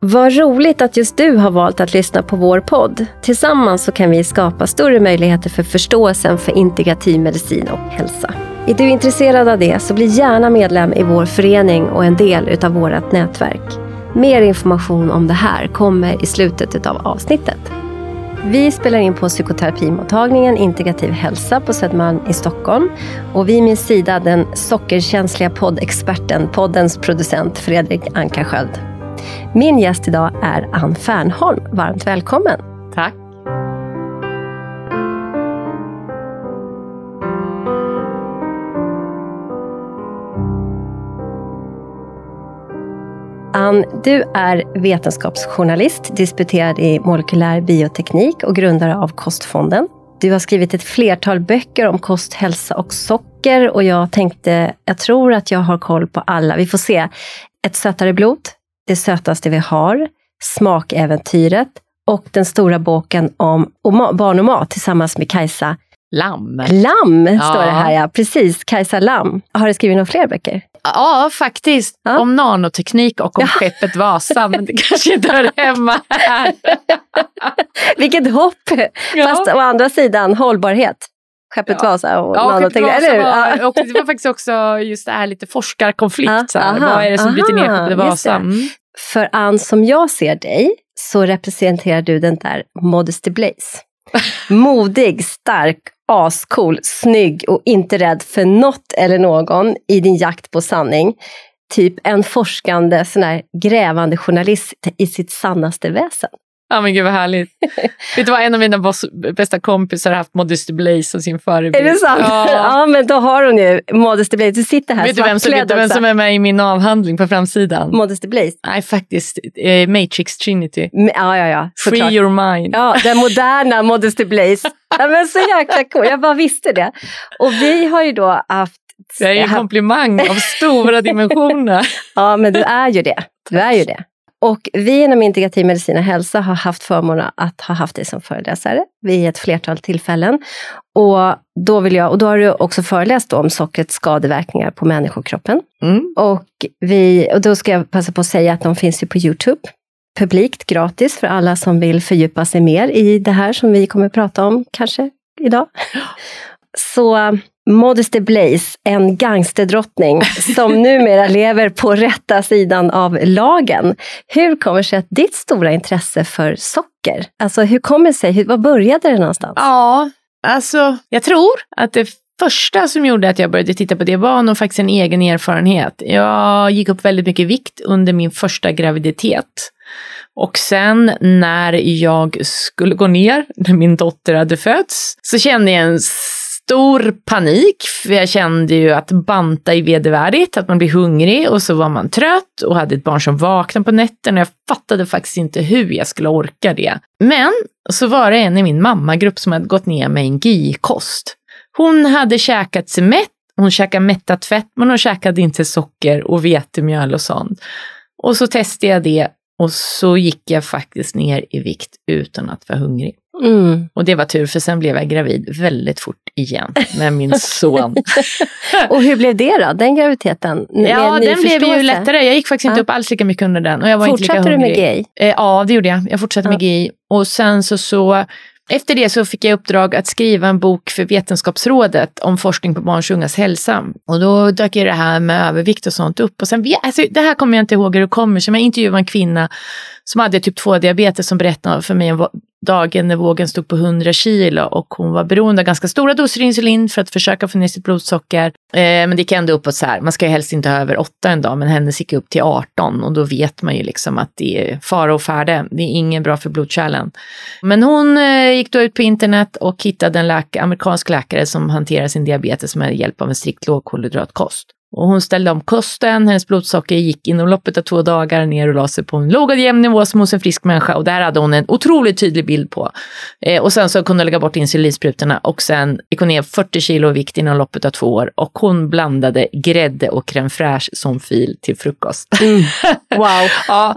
Vad roligt att just du har valt att lyssna på vår podd. Tillsammans så kan vi skapa större möjligheter för förståelsen för integrativ medicin och hälsa. Är du intresserad av det så bli gärna medlem i vår förening och en del utav vårt nätverk. Mer information om det här kommer i slutet av avsnittet. Vi spelar in på psykoterapimottagningen Integrativ hälsa på Södermalm i Stockholm. Och vid min sida den sockerkänsliga poddexperten, poddens producent Fredrik Ankarsköld. Min gäst idag är Ann Fernholm. Varmt välkommen! Tack! Ann, du är vetenskapsjournalist, disputerad i molekylär bioteknik och grundare av Kostfonden. Du har skrivit ett flertal böcker om kost, hälsa och socker och jag tänkte, jag tror att jag har koll på alla. Vi får se. Ett sötare blod, Det sötaste vi har, Smakäventyret och Den stora boken om barn och mat tillsammans med Kajsa Lamm. Lamm ja. står det här, ja. Precis. Kajsa Lamm. Har du skrivit några fler böcker? Ja, faktiskt. Ja. Om nanoteknik och om ja. skeppet Vasa, men det kanske inte hör hemma här. Vilket hopp! Ja. Fast å andra sidan hållbarhet. Skeppet ja. Vasa och ja, nanoteknik, eller hur? Och det var faktiskt också just det här lite forskarkonflikt. Så här. Vad är det som bryter ner skeppet Vasa? Mm. För Ann, som jag ser dig, så representerar du den där Modesty Blaze. Modig, stark ascool, snygg och inte rädd för något eller någon i din jakt på sanning. Typ en forskande, sån grävande journalist i sitt sannaste väsen. Ja men gud vad härligt. Vet du vad, en av mina boss, bästa kompisar har haft Modesty Blaze som sin förebild. Är det sant? Ja. ja men då har hon ju Modesty Blaze. Du sitter här vet du vem som, vet du vem som är med i min avhandling på framsidan? Modesty Blaze? Nej faktiskt, eh, Matrix Trinity. ja ja ja. Free klart. your mind. Ja, den moderna Modesty Blaze. Ja, men så jäkla cool, jag bara visste det. Och vi har ju då haft det är ju en komplimang av stora dimensioner. ja, men du är ju det. Du är ju det. Och vi inom integrativ medicin och hälsa har haft förmånen att ha haft dig som föreläsare vid ett flertal tillfällen. Och då, vill jag, och då har du också föreläst om sockrets skadeverkningar på människokroppen. Mm. Och, vi, och då ska jag passa på att säga att de finns ju på Youtube publikt, gratis för alla som vill fördjupa sig mer i det här som vi kommer att prata om kanske idag. Så Modesty Blaze, en gangsterdrottning som numera lever på rätta sidan av lagen. Hur kommer det sig att ditt stora intresse för socker, alltså hur kommer det sig, hur, var började det någonstans? Ja, alltså jag tror att det första som gjorde att jag började titta på det var nog faktiskt en egen erfarenhet. Jag gick upp väldigt mycket vikt under min första graviditet. Och sen när jag skulle gå ner, när min dotter hade fötts, så kände jag en stor panik, för jag kände ju att banta är vedervärdigt, att man blir hungrig och så var man trött och hade ett barn som vaknade på nätterna. Jag fattade faktiskt inte hur jag skulle orka det. Men så var det en i min mammagrupp som hade gått ner med en GI-kost. Hon hade käkat sig mätt, hon käkade mättat fett, men hon käkade inte socker och vetemjöl och sånt. Och så testade jag det och så gick jag faktiskt ner i vikt utan att vara hungrig. Mm. Och det var tur för sen blev jag gravid väldigt fort igen med min son. och hur blev det då, den graviditeten? Ja, den blev ju lättare. Jag gick faktiskt inte upp alls lika mycket under den. Och jag var Fortsatte inte lika du med GI? Eh, ja, det gjorde jag. Jag fortsatte ja. med GI. Och sen så, så efter det så fick jag uppdrag att skriva en bok för Vetenskapsrådet om forskning på barns och ungas hälsa. Och då dök det här med övervikt och sånt upp. Och sen, alltså, det här kommer jag inte ihåg hur det kommer sig, men jag intervjuade en kvinna som hade typ 2-diabetes som berättade för mig om dagen när vågen stod på 100 kilo och hon var beroende av ganska stora doser insulin för att försöka få ner sitt blodsocker. Eh, men det gick ändå uppåt så här, man ska ju helst inte ha över 8 en dag, men hennes gick upp till 18 och då vet man ju liksom att det är fara och färde. Det är ingen bra för blodkärlen. Men hon eh, gick då ut på internet och hittade en läk amerikansk läkare som hanterar sin diabetes med hjälp av en strikt lågkolhydratkost. Och hon ställde om kosten, hennes blodsocker gick inom loppet av två dagar ner och la sig på en låg och jämn nivå som hos en frisk människa. Och där hade hon en otroligt tydlig bild på. Eh, och sen så kunde hon lägga bort insulinsprutorna och sen gick hon ner 40 kilo i vikt inom loppet av två år. Och hon blandade grädde och crème fraîche som fil till frukost. Mm. Wow! ja.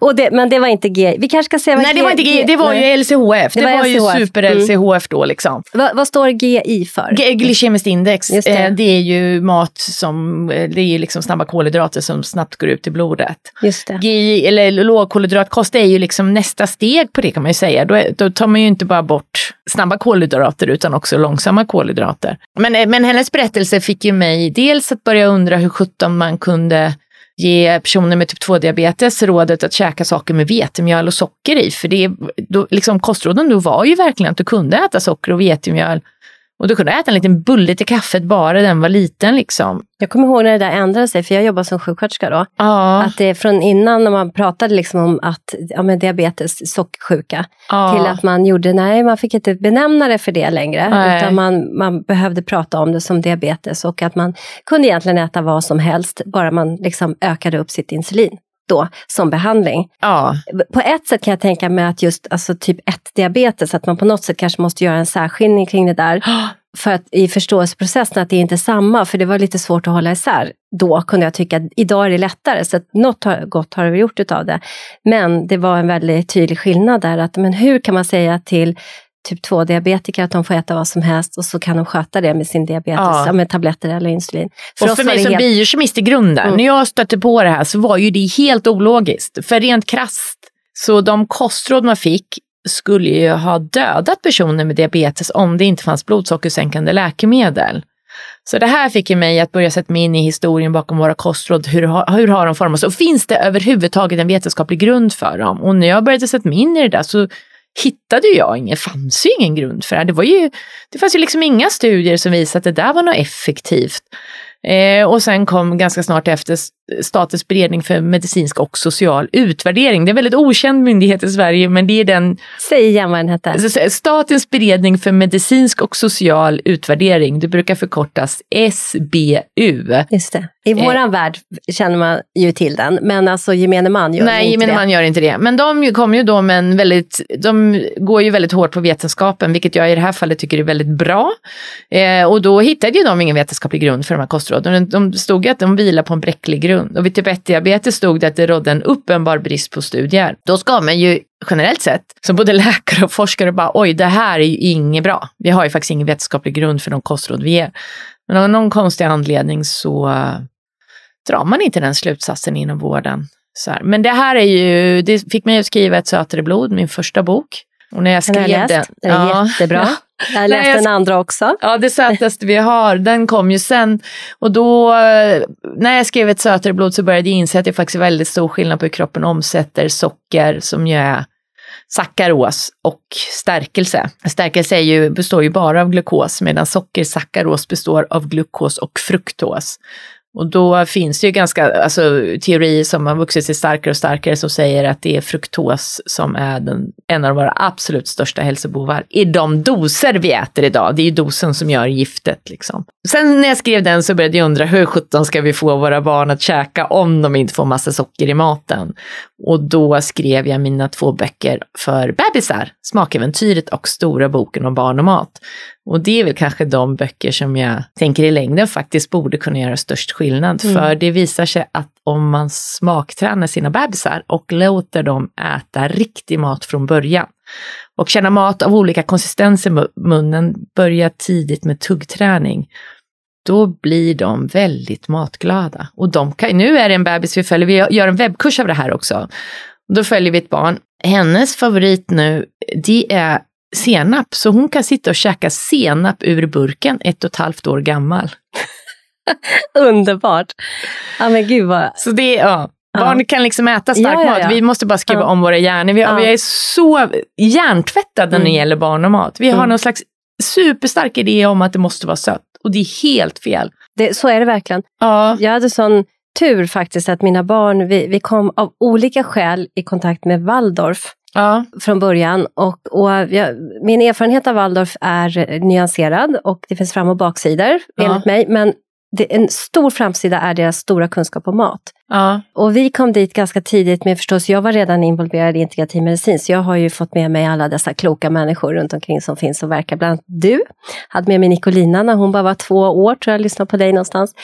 och det, men det var inte G, vi kanske ska säga vad Nej, det var inte G, det var ju LCHF. Det, det var, var ju super-LCHF mm. då liksom. Va, vad står GI för? G glykemiskt index. Det. Eh, det. är ju mat som som, eh, det är liksom snabba kolhydrater som snabbt går ut i blodet. Just det. GI, eller lågkolhydratkost är ju liksom nästa steg på det kan man ju säga. Då, då tar man ju inte bara bort snabba kolhydrater utan också långsamma kolhydrater. Men, eh, men hennes berättelse fick ju mig dels att börja undra hur sjutton man kunde ge personer med typ 2-diabetes rådet att käka saker med vetemjöl och socker i. För det, då, liksom, kostråden då var ju verkligen att du kunde äta socker och vetemjöl och du kunde äta en liten bulle till kaffet bara den var liten liksom. Jag kommer ihåg när det där ändrade sig, för jag jobbar som sjuksköterska då. Ja. Att det från innan när man pratade liksom om att, ja, men diabetes, sockersjuka, ja. till att man gjorde, nej man fick inte benämna det för det längre, Nej. utan man, man behövde prata om det som diabetes och att man kunde egentligen äta vad som helst, bara man liksom ökade upp sitt insulin då som behandling. ja. På ett sätt kan jag tänka mig att just alltså, typ 1-diabetes, att man på något sätt kanske måste göra en särskiljning kring det där. För att i förståelseprocessen att det inte är samma, för det var lite svårt att hålla isär. Då kunde jag tycka, idag är det lättare, så att något har, gott har vi gjort utav det. Men det var en väldigt tydlig skillnad där, att men hur kan man säga till typ 2-diabetiker att de får äta vad som helst och så kan de sköta det med sin diabetes, Ja. med tabletter eller insulin. och oss för mig som helt- biokemist i grunden, Mm. när jag stötte på det här så var ju det helt ologiskt. För rent krasst, så de kostråd man fick skulle ju ha dödat personer med diabetes om det inte fanns blodsockersänkande läkemedel. Så det här fick ju mig att börja sätta mig in i historien bakom våra kostråd. Hur har, hur har de formats? Och finns det överhuvudtaget en vetenskaplig grund för dem? Och när jag började sätta mig in i det där så hittade jag ingen, fanns ju ingen grund för det här. Det, var ju, det fanns ju liksom inga studier som visade att det där var något effektivt. Eh, och sen kom ganska snart efter Statens beredning för medicinsk och social utvärdering. Det är en väldigt okänd myndighet i Sverige, men det är den Säg igen vad den hette. Alltså, Statens beredning för medicinsk och social utvärdering. Det brukar förkortas SBU. Just det. I Eh. våran värld känner man ju till den, men alltså gemene man gör Nej, inte gemene det. man gör inte det. Men de ju- kom ju då med en väldigt, de går ju väldigt hårt på vetenskapen, vilket jag i det här fallet tycker är väldigt bra. Eh, och då hittade ju de ingen vetenskaplig grund för de här kostråden. De stod ju att de vilar på en bräcklig grund. Och vid typ 1-diabetes stod det att det rådde en uppenbar brist på studier. Då ska man ju generellt sett, som både läkare och forskare, bara oj, det här är ju inget bra. Vi har ju faktiskt ingen vetenskaplig grund för de kostråd vi ger. Men av någon konstig anledning så eh, drar man inte den slutsatsen inom vården. Men det här är ju, det fick mig att skriva Ett sötare blod, min första bok. Och när jag skrev den... Den är Ja. jättebra. Jag har Nej, läst jag den andra också. Ja, det sötaste vi har, den kom ju sen. Och då, eh, när jag skrev Ett sötare blod så började jag inse att det faktiskt är väldigt stor skillnad på hur kroppen omsätter socker som ju är sackaros och stärkelse. Stärkelse är ju, består ju bara av glukos medan socker, sackaros, består av glukos och fruktos. Och då finns det ju ganska, alltså teorier som har vuxit sig starkare och starkare som säger att det är fruktos som är den, en av våra absolut största hälsobovar i de doser vi äter idag. Det är ju dosen som gör giftet liksom. Sen när jag skrev den så började jag undra hur sjutton ska vi få våra barn att käka om de inte får massa socker i maten? Och då skrev jag mina två böcker för bebisar, Smakäventyret och Stora boken om barn och mat. Och det är väl kanske de böcker som jag tänker i längden faktiskt borde kunna göra störst skillnad. Mm. För det visar sig att om man smaktränar sina bebisar och låter dem äta riktig mat från början och känna mat av olika konsistens i mu- munnen, börja tidigt med tuggträning, då blir de väldigt matglada. Och de kan, nu är det en bebis vi följer, vi gör en webbkurs av det här också. Då följer vi ett barn. Hennes favorit nu, det är senap, så hon kan sitta och käka senap ur burken, ett och ett halvt år gammal. Underbart. Ja men gud vad... Så det ja. Barn kan liksom äta stark Ja, ja, mat. ja. Vi måste bara skriva om våra hjärnor. Vi, vi är så hjärntvättade när det Mm. gäller barn och mat. Vi har Mm. någon slags superstark idé om att det måste vara sött. Och det är helt fel. Det, så är det verkligen. Ja, Jag hade sån tur faktiskt att mina barn, vi, vi kom av olika skäl i kontakt med Waldorf ja, från början. Och, och jag, min erfarenhet av Waldorf är nyanserad och det finns fram och baksidor Ja. enligt mig. Men det, en stor framsida är deras stora kunskap om mat. Ja, Och vi kom dit ganska tidigt med förstås, jag var redan involverad i integrativ medicin, så jag har ju fått med mig alla dessa kloka människor runt omkring som finns och verkar. Bland annat du, hade med mig Nicolina när hon bara var två år, tror jag, lyssnade på dig någonstans.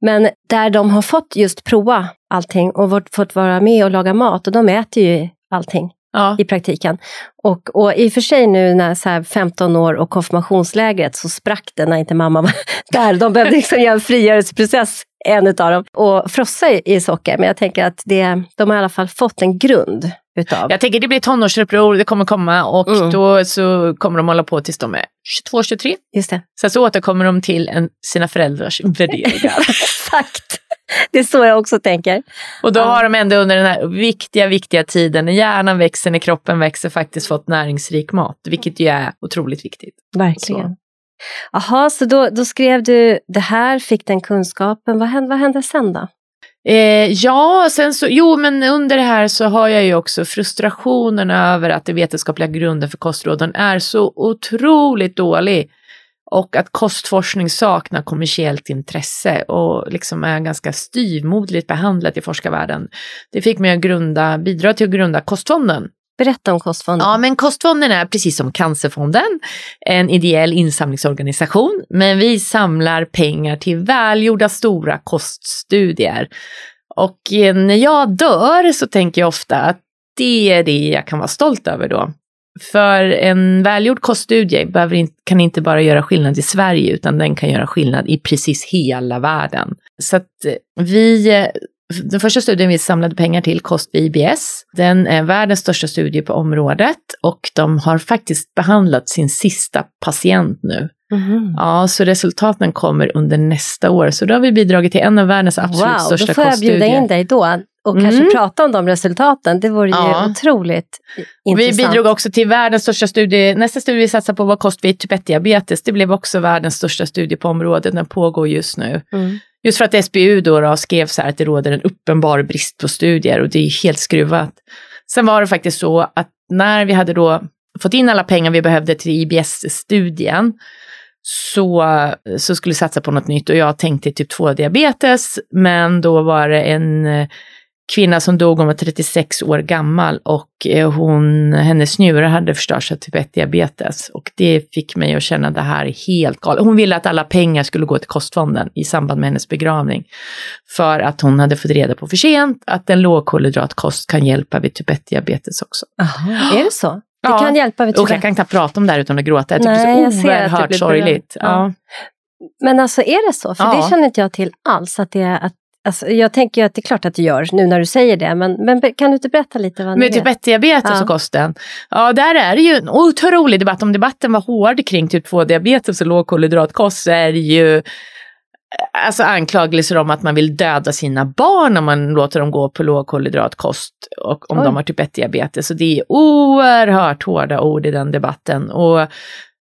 Men där de har fått just prova allting och fått vara med och laga mat och de äter ju allting. Ja. i praktiken. Och, och i och för sig nu när så här 15 år och konfirmationslägret så sprack det när inte mamma var där. De behövde liksom göra en frigörelseprocess, en utav dem, och frossa i, socker. Men jag tänker att det, de har i alla fall fått en grund utav. Jag tänker det blir tonårsuppror, det kommer komma och Mm. då så kommer de hålla på tills de är 22-23. Just det. Sen så återkommer de till en, sina föräldrars värderingar. Exakt. Det är så jag också tänker. Och då Ja. har de ändå under den här viktiga, viktiga tiden när hjärnan växer, när kroppen växer, faktiskt fått näringsrik mat, vilket ju är otroligt viktigt. Verkligen. Jaha, så då, då skrev du det här, fick den kunskapen. Vad hände, vad hände sen då? Eh, ja, sen så, jo men under det här så har jag ju också frustrationen över att den vetenskapliga grunden för kostråden är så otroligt dålig. Och att kostforskning saknar kommersiellt intresse och liksom är ganska styvmoderligt behandlat i forskarvärlden. Det fick mig att grunda, bidra till att grunda Kostfonden. Berätta om Kostfonden. Ja, men Kostfonden är precis som Cancerfonden en ideell insamlingsorganisation, men vi samlar pengar till välgjorda stora koststudier. Och eh, när jag dör så tänker jag ofta att det är det jag kan vara stolt över då. För en välgjord koststudie behöver kan inte bara göra skillnad i Sverige, utan den kan göra skillnad i precis hela världen. Så att eh, vi eh, den första studien vi samlade pengar till, Kost vid IBS, den är världens största studie på området och de har faktiskt behandlat sin sista patient nu. Mhm. Ja, så resultaten kommer under nästa år. Så då har vi bidragit till en av världens absolut Wow, största då får jag bjuda koststudier. in dig då och Mm. kanske prata om de resultaten. Det vore ju Ja. otroligt Vi intressant. bidrog också till världens största studie. Nästa studie vi satsar på var kost vid typ 1-diabetes. Det blev också världens största studie på området. Den pågår just nu. Mm. Just för att SBU då, då skrev så här att det råder en uppenbar brist på studier och det är helt skruvat. Sen var det faktiskt så att när vi hade då fått in alla pengar vi behövde till IBS-studien så, så skulle vi satsa på något nytt och jag tänkte typ 2-diabetes men då var det en kvinna som dog, hon var 36 år gammal och eh, hon, hennes njurar hade förstörts av typ 1-diabetes. Och det fick mig att känna det här är helt galet. Hon ville att alla pengar skulle gå till kostfonden i samband med hennes begravning. För att hon hade fått reda på för sent att en lågkolhydratkost kan hjälpa vid typ 1-diabetes också. Aha, är det så? Det Ja. kan hjälpa vid Och jag kan knappt prata om det här utan att gråta. Jag tycker Nej, det är så oerhört sorgligt. Ja. Men alltså är det så? För Ja. det känner inte jag till alls. Att det är, att, alltså, jag tänker att det är klart att det gör nu när du säger det. Men, men kan du inte berätta lite vad Med det typ är? 1-diabetes Ja. och kosten. Ja, där är det ju en otrolig debatt. Om debatten var hård kring typ 2-diabetes och lågkolhydratkost så är det ju eh, alltså anklagelser om att man vill döda sina barn om man låter dem gå på lågkolhydratkost och om Oj. de har typ 1-diabetes. Så det är oerhört hårda ord i den debatten. Och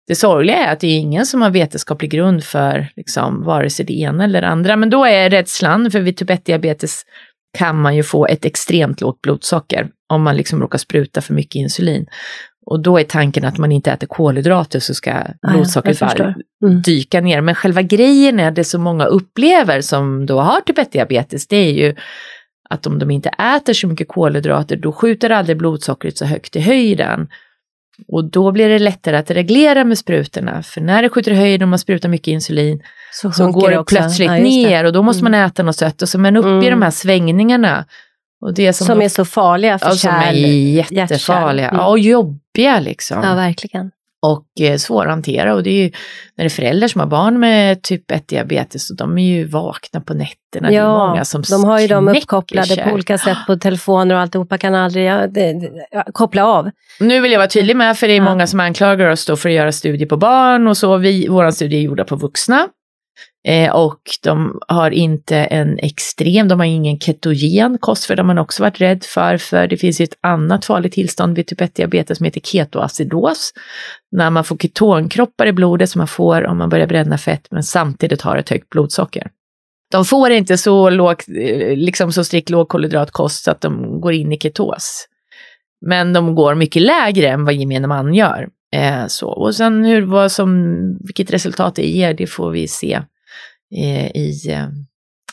det sorgliga är att det är ingen som har vetenskaplig grund för liksom, vare sig det ena eller det andra. Men då är rädslan, för vid typ 1-diabetes kan man ju få ett extremt lågt blodsocker om man liksom råkar spruta för mycket insulin. Och då är tanken att man inte äter kolhydrater så ska jag blodsockret bara. Mm. dyka ner. Men själva grejen är det som många upplever som då har typ 1-diabetes, det är ju att om de inte äter så mycket kolhydrater då skjuter aldrig blodsockret så högt i höjden. Och då blir det lättare att reglera med sprutorna, för när det skjuter i höjden och man sprutar mycket insulin Så, så går det också. plötsligt Ja, ner och då måste Mm. man äta något sött. Och så men uppe i Mm. de här svängningarna. Och det som, Som då- är så farliga för ja, som är kärl. jättefarliga. hjärtkärl. Ja, och jobbiga liksom. Ja, verkligen. Och eh, svåra att hantera. Och det är ju när det är föräldrar som har barn med typ 1-diabetes, och de är ju vakna på nätterna. det är Ja, många som de har ju dem uppkopplade sig. på olika sätt på telefoner och alltihopa kan aldrig ja, det, det, ja, koppla av. Nu vill jag vara tydlig med, för det är Ja. många som anklagar oss då för att göra studier på barn och så. Vi, våra studier är gjorda på vuxna. Eh, och de har inte en extrem, de har ingen ketogen kost, för de har man också varit rädd för, för det finns ju ett annat farligt tillstånd vid typ 1-diabetes som heter ketoacidos. När man får ketonkroppar i blodet som man får om man börjar bränna fett, men samtidigt har ett högt blodsocker. De får inte så, låg, eh, liksom så strikt lågkolhydratkost så att de går in i ketos. Men de går mycket lägre än vad gemene man gör. Eh, så. Och sen hur, vad som, vilket resultat det ger, det får vi se eh, i eh,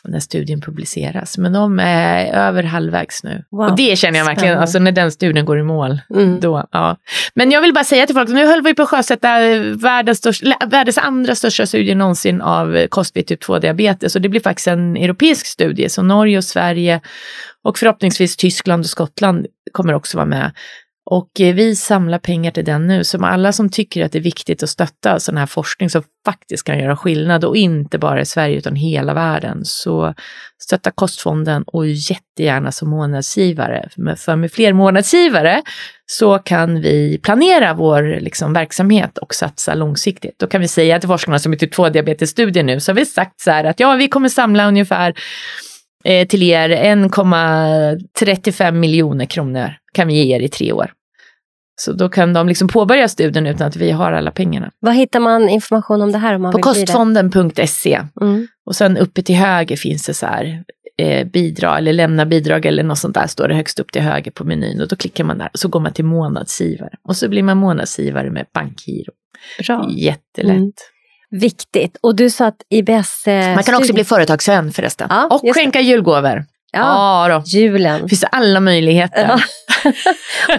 när studien publiceras. Men de är över halvvägs nu. Wow, och det känner jag verkligen, spännande. alltså när den studien går i mål. Mm. Då, ja. Men jag vill bara säga till folk, nu höll vi på att sjösätta världens, största, eller, världens andra största studie någonsin av eh, kost vid typ 2-diabetes. Och det blir faktiskt en europeisk studie, så Norge och Sverige och förhoppningsvis Tyskland och Skottland kommer också vara med. Och eh, vi samlar pengar till den nu, så alla som tycker att det är viktigt att stötta sån här forskning som faktiskt kan göra skillnad och inte bara i Sverige utan hela världen, så stötta Kostfonden och jättegärna som månadsgivare. För med fler månadsgivare så kan vi planera vår liksom, verksamhet och satsa långsiktigt. Då kan vi säga till forskarna som är typ 2-diabetesstudier nu, så har vi sagt så här att ja, vi kommer samla ungefär eh, till er 1,35 miljoner kronor kan vi ge er i tre år. Så då kan de liksom påbörja studien utan att vi har alla pengarna. Var hittar man information om det här? Om man På kostfonden.se. Mm. Och sen uppe till höger finns det så här eh, bidra eller lämna bidrag eller något sånt där står det högst upp till höger på menyn och då klickar man där och så går man till månadsgivare och så blir man månadsgivare med bankgiro. Bra. Jättelätt. Mm. Viktigt. Och du sa att IBS... Eh, Man kan också bli företagsvän förresten. Ja, och det. skänka julgåvor. Ja, Ja, julen. Det finns alla möjligheter. Ja.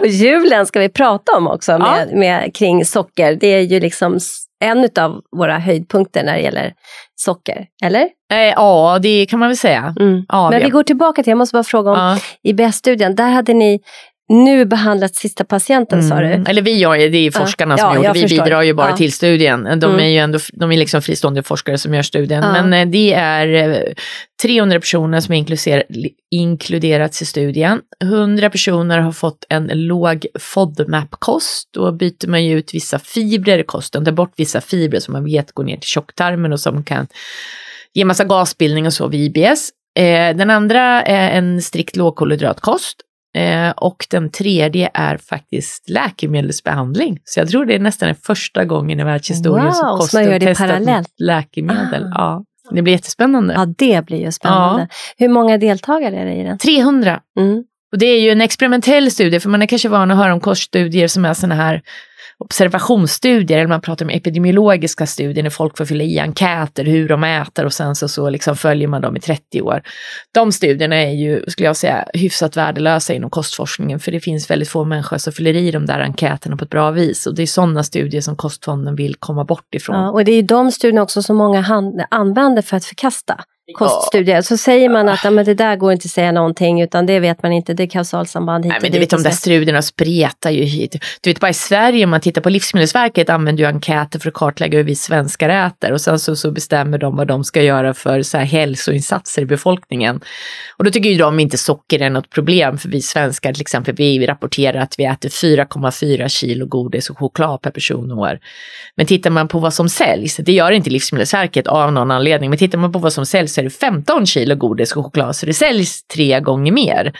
och julen ska vi prata om också Ja. med, med, kring socker. Det är ju liksom en av våra höjdpunkter när det gäller socker. Eller? Eh, ja, det kan man väl säga. Mm. Men vi- vi går tillbaka till, jag måste bara fråga om ja. IBS-studien. Där hade ni nu behandlat sista patienten sa Mm. du. Eller vi gör ju, det är Ja. forskarna Ja, som gjort jag det. Vi förstår. bidrar ju bara Ja. till studien. De Mm. är ju ändå de är liksom fristående forskare som gör studien. Ja. Men eh, det är eh, 300 personer som inkluser, inkluderats i studien. 100 personer har fått en låg FODMAP-kost. Då byter man ju ut vissa fibrer i kosten, tar bort vissa fibrer som man vet går ner till tjocktarmen och som kan ge massa gasbildning och så vid IBS. Eh, den andra är en strikt lågkolhydratkost. Eh, och den tredje är faktiskt läkemedelsbehandling. Så jag tror det är nästan den första gången i världshistorien Wow, som man kosten det testat parallellt. läkemedel. Ah. Ja, det blir jättespännande. Ja, det blir ju spännande. Hur många deltagare är det i den? 300. Mm. Och det är ju en experimentell studie, för man är kanske van att höra om koststudier som är sådana här observationsstudier, eller man pratar om epidemiologiska studier när folk får fylla i enkäter hur de äter och sen så, så liksom följer man dem i 30 år. De studierna är ju, skulle jag säga, hyfsat värdelösa inom kostforskningen, för det finns väldigt få människor som fyller i de där enkäterna på ett bra vis. Och det är sådana studier som Kostfonden vill komma bort ifrån. Ja, och det är ju de studierna också som många använder för att förkasta koststudier. Så säger man att ja, men det där går inte att säga någonting utan det vet man inte, det är kausalsamband hit Nej, och men du dit vet, de där studierna spretar ju hit. Du vet, bara i Sverige, om man tittar på Livsmedelsverket, använder ju enkäter för att kartlägga hur vi svenskar äter och sen så, så bestämmer de vad de ska göra för så här, hälsoinsatser i befolkningen. Och då tycker ju de inte socker är något problem, för vi svenskar till exempel, vi rapporterar att vi äter 4,4 kilo godis och choklad per person och år. Men tittar man på vad som säljs, det gör inte Livsmedelsverket av någon anledning, men tittar man på vad som säljs är det 15 kilo godis och choklad, så det säljs tre gånger mer.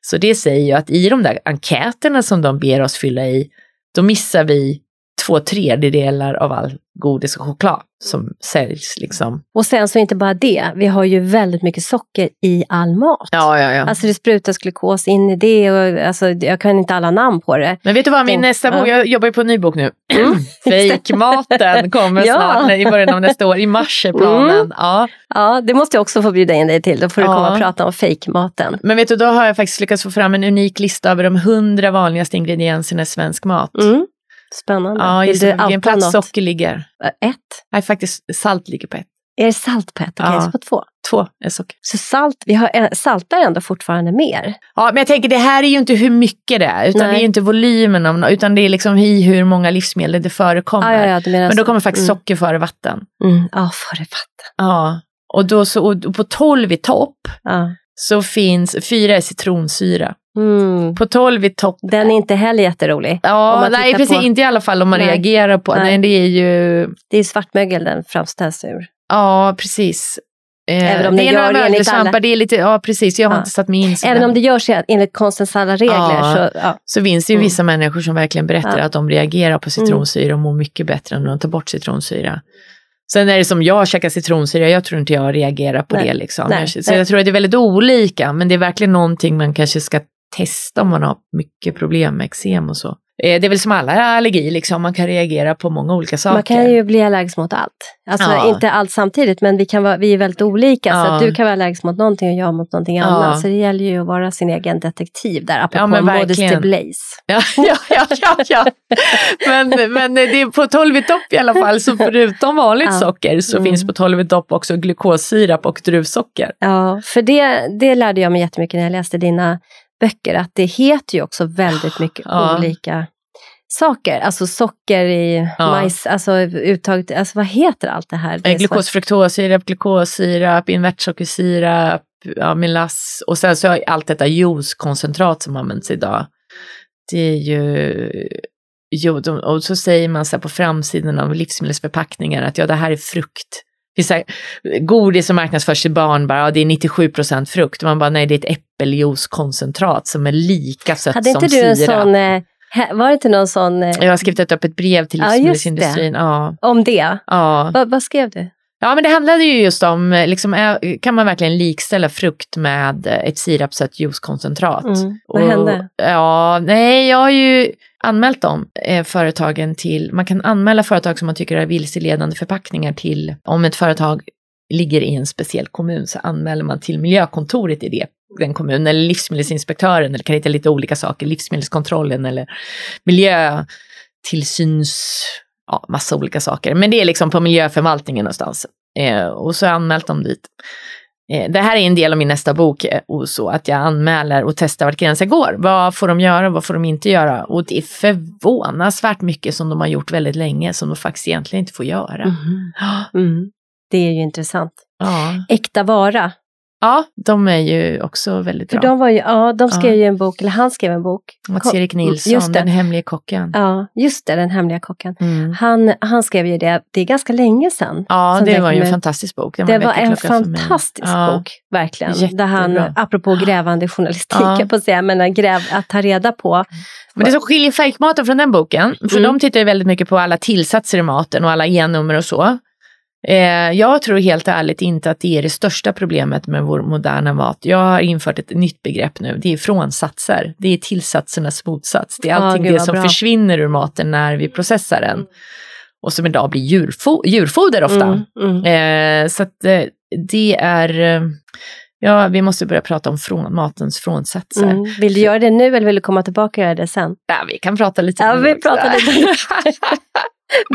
Så det säger ju att i de där enkäterna som de ber oss fylla i, då missar vi två tredjedelar av all godis och choklad som säljs liksom. Och sen så inte bara det, vi har ju väldigt mycket socker i all mat. Ja, ja, ja. Alltså det sprutas glukos in i det och alltså, jag kan inte alla namn på det. Men vet du vad, min nästa ja. bok, jag jobbar ju på en ny bok nu. Fejkmaten kommer Ja. snart, i början av nästa år, i mars är planen. Mm. Ja. Ja, det måste jag också få bjuda in dig till, då får du Ja. komma och prata om fejkmaten. Men vet du, då har jag faktiskt lyckats få fram en unik lista över de hundra vanligaste ingredienserna i svensk mat. Mm. Spännande. Ja, Vill du outa plats något? socker ligger. Ett? Nej, faktiskt salt ligger på ett. Är det salt på ett? Okej, Ja. så på två. Två är socker. Så salt, vi har, saltar ändå fortfarande mer. Ja, men jag tänker det här är ju inte hur mycket det är, utan Nej. det är ju inte volymen av utan det är liksom i hur många livsmedel det förekommer. Ja, ja, ja, Men då kommer faktiskt mm. socker före vatten. Mm. Ja, före vatten. Ja, och då så, och på 12 i topp Ja. Så finns, fyra är citronsyra. Mm. På 12 i topp, Den är inte heller jätterolig. ja, nej precis, på- inte i alla fall om man Nej. reagerar på, nej. Nej. det är ju, Det är svartmögel den framställs ur. ja precis. Eh, Även om det det är några mögelsvampar, det är lite, ja precis, jag har Ja. inte satt mig in så Även om det görs enligt konstens alla regler. Ja. Så, ja. Så finns det ju Mm. vissa människor som verkligen berättar. Mm. att de reagerar på citronsyra och mår mycket bättre när de tar bort citronsyra. Sen är det som jag käkar citronsyra, jag tror inte jag reagerar på Nej. det. Liksom. Nej. Så Nej. jag tror att det är väldigt olika, men det är verkligen någonting man kanske ska testa om man har mycket problem med eksem och så. Eh, Det är väl som alla allergier, liksom. man kan reagera på många olika saker. Man kan ju bli allergisk mot allt. Alltså Ja. inte allt samtidigt men vi, kan vara, vi är väldigt olika. Så Ja. att du kan vara allergisk mot någonting och jag mot någonting Ja. annat. Så det gäller ju att vara sin egen detektiv där. Apropå Ja, verkligen. blaze. Ja, ja, ja, ja. Men, men det är på 12 i topp i alla fall, så förutom vanligt socker så Mm. finns på 12 i topp också glukossirap och druvsocker. Ja, för det, det lärde jag mig jättemycket när jag läste dina böcker att det heter ju också väldigt mycket Ja. olika saker. Alltså socker i Ja. majs, alltså uttaget, alltså vad heter allt det här? Det är så- Glukos, fruktossirap, glukossirap, invertsockersirap, ja, melass och sen så har allt detta juicekoncentrat som används idag. Det är ju, jo, och så säger man så här på framsidan av livsmedelsförpackningar att ja, det här är frukt. Här, godis som marknadsförs till barn, bara, ja, det är 97% frukt. Och man bara, nej, det är ett äppeljuicekoncentrat som är lika sött Hade som inte du en sirap. sån, eh, var det inte någon sån eh, Jag har skrivit ett öppet brev till Ja, livsmedelsindustrin. Ja, om det? ja. Vad, vad skrev du? Ja, men det handlade ju just om, eh, liksom, kan man verkligen likställa frukt med eh, ett sirapsött juicekoncentrat? Mm. Vad hände? Ja, nej, jag har ju anmält de eh, företagen till, man kan anmäla företag som man tycker är vilseledande förpackningar till, om ett företag ligger i en speciell kommun så anmäler man till miljökontoret i det, den kommunen, eller livsmedelsinspektören, eller kan hitta lite olika saker, livsmedelskontrollen eller miljötillsyns, ja, massa olika saker. Men det är liksom på miljöförvaltningen någonstans. Eh, och så har jag anmält dem dit. Eh, Det här är en del av min nästa bok, eh, och så att jag anmäler och testar vart gränsen går. Vad får de göra, vad får de inte göra? Och det är förvånansvärt mycket som de har gjort väldigt länge som de faktiskt egentligen inte får göra. Mhm. Mm. Det är ju intressant. Ja. Äkta vara. Ja, de är ju också väldigt För bra. de var ju, ja, de skrev Ja. ju en bok, eller han skrev en bok. Mats-Erik Nilsson. Den hemliga kocken. Ja, just det, Den hemliga kocken. Mm. Han, han skrev ju det, det är ganska länge sedan. Ja, det var ju en fantastisk bok. Det var en för mig. fantastisk Ja. bok, verkligen. Jättebra. Där han, apropå grävande journalistik, Ja. på att säga, men gräv, att ta reda på. Men det som skiljer färgmaten från den boken, för Mm. de tittar ju väldigt mycket på alla tillsatser i maten och alla e-nummer och så. Eh, jag tror helt ärligt inte att det är det största problemet med vår moderna mat. Jag har infört ett nytt begrepp nu, det är frånsatser. Det är tillsatsernas motsats. Det är allting gud, det som bra. försvinner ur maten när vi processar den. Och som idag blir djurfo- djurfoder ofta. Mm, mm. Eh, så att eh, det är, eh, ja vi måste börja prata om från, matens frånsatser. Mm. Vill du göra det nu eller vill du komma tillbaka och göra det sen? Ja, vi kan prata lite Ja, om vi pratar lite.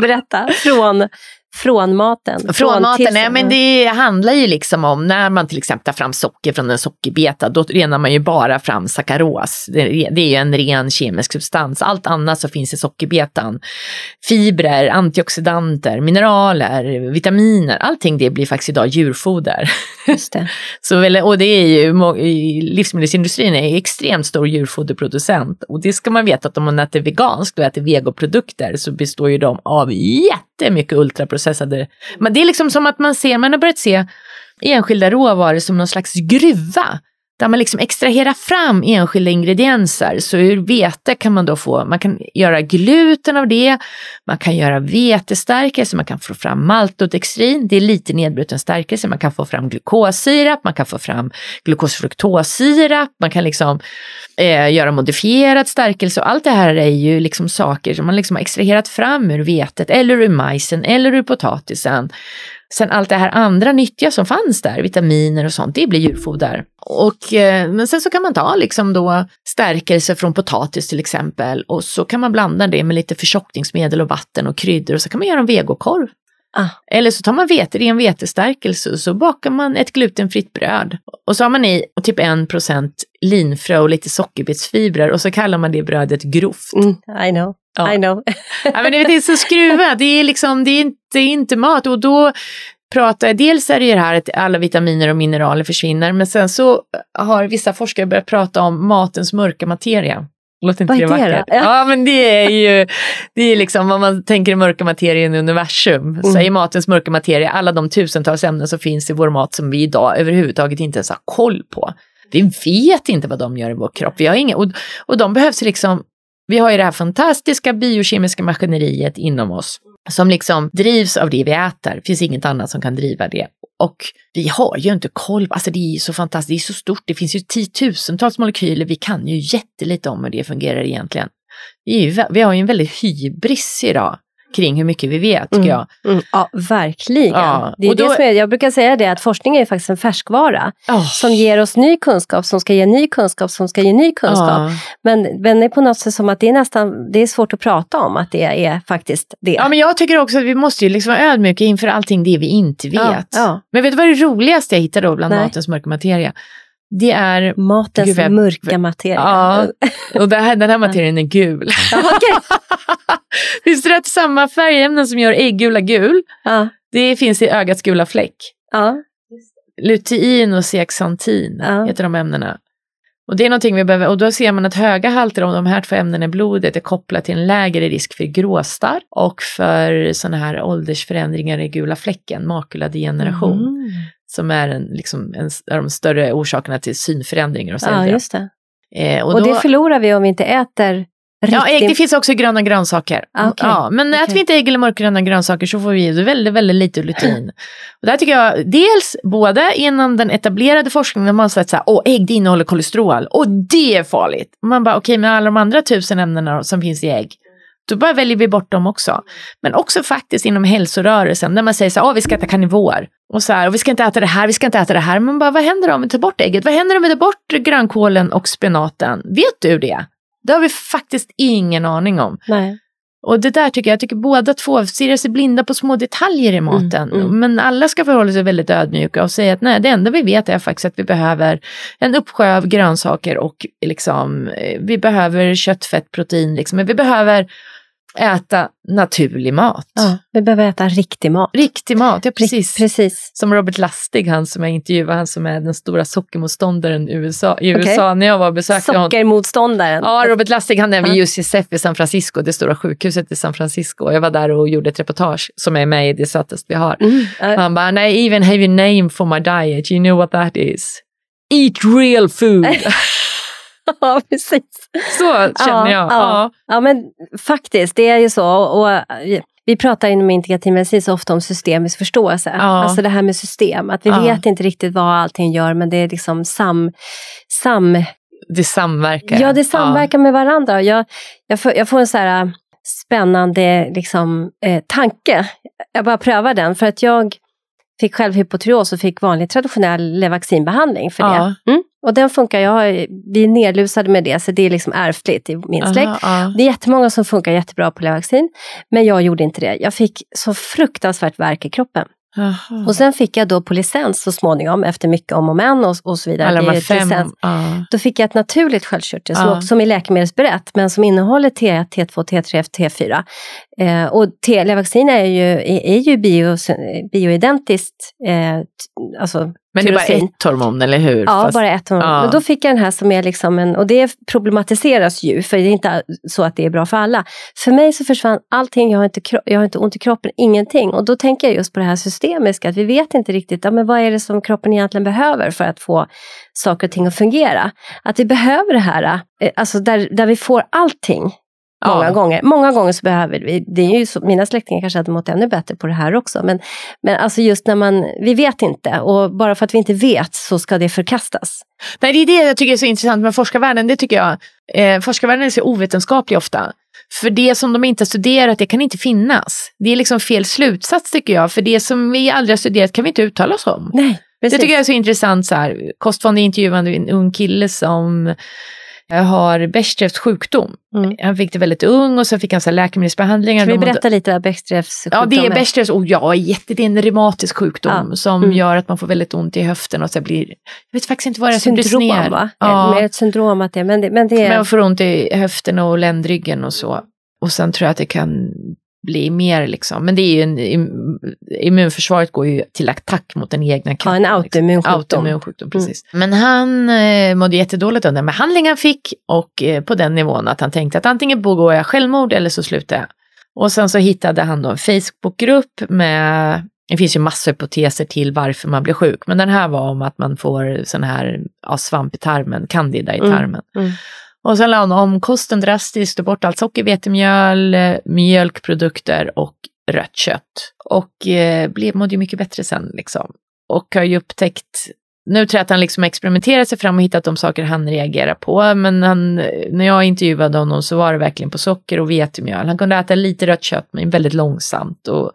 Berätta, från, från maten. Från maten, till- nej men det handlar ju liksom om när man till exempel tar fram socker från en sockerbeta, då renar man ju bara fram sackaros. Det, är- ju en ren kemisk substans. Allt annat så finns i sockerbetan. Fibrer, antioxidanter, mineraler, vitaminer, allting det blir faktiskt idag djurfoder. Just det. Så och det är ju, livsmedelsindustrin är extremt stor djurfoderproducent. Och det ska man veta att om man äter veganskt och äter vegoprodukter så består ju de av jättemycket processade. Men det är liksom som att man ser, man har börjat se enskilda råvaror som någon slags gruva. Där man liksom extraherar fram enskilda ingredienser. Så ur vete kan man då få, man kan göra gluten av det, man kan göra vetestärkelse, man kan få fram maltodextrin, det är lite nedbruten stärkelse, man kan få fram glukossirap, man kan få fram glukosfruktossirap, man kan liksom eh, göra modifierad stärkelse. Och allt det här är ju liksom saker som man liksom har extraherat fram ur vetet eller ur majsen eller ur potatisen. Sen allt det här andra nyttiga som fanns där, vitaminer och sånt, det blir djurfoder. Och, eh, men sen så kan man ta liksom då stärkelse från potatis till exempel och så kan man blanda det med lite förtjockningsmedel och vatten och kryddor och så kan man göra en vegokorv. Ah. Eller så tar man vete, ren vetestärkelse och så bakar man ett glutenfritt bröd. Och så har man i typ 1% linfrö och lite sockerbetsfibrer och så kallar man det brödet grovt. Mm, I know. Ja. I know. Ja, men det är så skruvat, det är liksom, det är inte, det är inte mat och då pratar dels är det ju det här att alla vitaminer och mineraler försvinner, men sen så har vissa forskare börjat prata om matens mörka materia. Låter inte det är det vackert? Ja. Ja. men det är ju, det är liksom vad man tänker i mörka materien i universum. Så Mm. i matens mörka materia, alla de tusentals ämnen som finns i vår mat som vi idag överhuvudtaget inte ens har koll på. Vi vet inte vad de gör i vår kropp. Vi har inga, och, och de behövs liksom vi har ju det här fantastiska biokemiska maskineriet inom oss som liksom drivs av det vi äter. Det finns inget annat som kan driva det. Och vi har ju inte koll, alltså det är ju så fantastiskt, det är så stort, det finns ju tiotusentals molekyler, vi kan ju jättelite om hur det fungerar egentligen. Vi, ju, vi har ju en väldigt hybris idag kring hur mycket vi vet, tycker Mm. jag. Mm, ja, verkligen. Ja, det är och då- det som är, jag brukar säga det att forskning är faktiskt en färskvara Oh. som ger oss ny kunskap, som ska ge ny kunskap, som ska ge ny kunskap. Ja. Men, men det är på något sätt som att det är nästan, det är svårt att prata om att det är faktiskt det. ja, men jag tycker också att vi måste ju liksom vara ödmjuka inför allting det vi inte vet. Ja, ja. Men vet du vad det roligaste jag hittade då bland Nej. matens mörka materia? Det är... Matens Gud, jag- mörka materia. Ja, och det här, den här materien är gul. Ja, okej. Visste du att samma färgämnen som gör äggula gul, ja. det finns i ögats gula fläck? ja. Lutein och zeaxantin Ja. heter de ämnena. Och det är någonting vi behöver, och då ser man att höga halter av de här två ämnena i blodet är kopplat till en lägre risk för gråstarr och för sådana här åldersförändringar i gula fläcken, makuladegeneration, Mm. Som är en, liksom, en av de större orsakerna till synförändringar hos Ja, just det. Eh, och Och, då, det förlorar vi om vi inte äter riktigt. Ja, ägg, det finns också gröna grönsaker. Ah, okej. ja, men äter Okej. vi inte ägg eller mörkgröna grönsaker så får vi väldigt, väldigt lite lutein. Och där tycker jag, dels både inom den etablerade forskningen, där man sett så här, åh, ägg det innehåller kolesterol, och det är farligt. Och man bara, okej, men alla de andra tusen ämnena som finns i ägg, då bara väljer vi bort dem också. Men också faktiskt inom hälsorörelsen, där man säger så här, åh, vi ska äta karnivor. Och så här, och vi ska inte äta det här, vi ska inte äta det här. Men bara, vad händer om vi tar bort ägget? Vad händer om vi tar bort grönkålen och spenaten? Vet du det? Det har vi faktiskt ingen aning om. Nej. Och det där tycker jag, jag tycker båda två stirrar sig blinda på små detaljer i maten. mm. Men alla ska förhålla sig väldigt ödmjuka och säga att nej, det enda vi vet är faktiskt att vi behöver en uppsjö av grönsaker och liksom, eh, vi behöver kött, fett, protein. Liksom. Men vi behöver äta naturlig mat. Ja, vi behöver äta riktig mat. Riktig mat, ja precis. Precis. Som Robert Lastig, han som jag intervjuade, han som är den stora sockermotståndaren i USA, i Okej. USA när jag var besökte honom. Sockermotståndaren. Ja, Robert Lastig han är vid. UCSF i San Francisco, det stora sjukhuset i San Francisco. Jag var där och gjorde ett reportage som är med i Det sötaste vi har. Mm. Han bara, I even have a name for my diet, you know what that is? Eat real food. ja, precis. Så känner Ja, jag. ja. Ja. Ja, men faktiskt, det är ju så. Och, eh, vi pratar inom integrativ medicin så ofta om systemisk förståelse. Ja. Alltså det här med system, att vi Ja. vet inte riktigt vad allting gör, men det är liksom sam... sam Det samverkar. ja, det samverkar med varandra. Jag, jag, får, jag får en så här äh, spännande liksom, eh, tanke. Jag bara prövar den, för att jag fick själv hypotyreos och fick vanlig traditionell Levaxinbehandling för Ja. det. Mm. Och den funkar, jag vi är nedlusade med det, så det är liksom ärftligt i min Aha, släkt. ja. Det är jättemånga som funkar jättebra på Levaxin, men jag gjorde inte det. Jag fick så fruktansvärt värk i kroppen. Jaha. Och sen fick jag då på licens så småningom, efter mycket om och men och, och så vidare. Alla de fem. licens. Ja. Då fick jag ett naturligt sköldkörtel som, Ja. också- som är läkemedelsberett, men som innehåller T1, T2, T3, T4. Eh, och T- Levaxin är ju, är, ju bio, bioidentiskt, eh, alltså Men det är bara ett hormon, eller hur? Ja, Fast- bara ett hormon. ja. Men då fick jag den här som är liksom en, och det problematiseras ju, för det är inte så att det är bra för alla. För mig så försvann allting, jag har inte, jag har inte ont i kroppen, ingenting. Och då tänker jag just på det här systemiska, att vi vet inte riktigt, ja, men vad är det som kroppen egentligen behöver för att få saker och ting att fungera. Att vi behöver det här, eh, alltså där, där vi får allting. Många Ja. gånger. Många gånger så behöver vi, det är ju så, mina släktingar kanske hade mått ännu bättre på det här också, men, men alltså just när man, vi vet inte och bara för att vi inte vet så ska det förkastas. Nej, det är det jag tycker är så intressant med forskarvärlden. Det tycker jag, eh, forskarvärlden är så ovetenskaplig ofta. För det som de inte har studerat, det kan inte finnas. Det är liksom fel slutsats tycker jag. För det som vi aldrig har studerat kan vi inte uttala oss om. Nej, precis. Det tycker jag är så intressant. Så här. Kostfonden intervjuade en ung kille som har Bechdrevs sjukdom. Mm. Han fick det väldigt ung och så fick han så läkemedelsbehandlingar. Ska vi berätta lite vad Bechdrevs Ja, det är sjukdom Bechdrevs, och ja, jätte, det är en reumatisk sjukdom Ja. som Mm. gör att man får väldigt ont i höften och så blir, jag vet faktiskt inte vad det är som bryts Syndrom va? Ja. Mer ett syndrom att det, men det, men det är... man får ont i höften och ländryggen och så. Och sen tror jag att det kan bli mer liksom. Men det är ju en, im- immunförsvaret går ju till attack mot den egna kroppen. Ja, en autoimmun liksom. sjukdom. Autoimmun sjukdom, precis. Men han eh, mådde jättedåligt av den behandling han fick och eh, på den nivån att han tänkte att antingen begår jag självmord eller så slutar jag. Och sen så hittade han då en Facebookgrupp med, det finns ju massor hypoteser till varför man blir sjuk, men den här var om att man får sån här ja, svamp i tarmen, candida i Mm. tarmen. Mm. Och sen la han om kosten drastiskt, tog bort allt socker, vetemjöl, eh, mjölkprodukter och rött kött. Och eh, blev, mådde ju mycket bättre sen liksom. Och har ju upptäckt, nu tror jag att han liksom experimenterar sig fram och hittat de saker han reagerar på. Men han, när jag intervjuade honom så var det verkligen på socker och vetemjöl. Han kunde äta lite rött kött men väldigt långsamt. Och,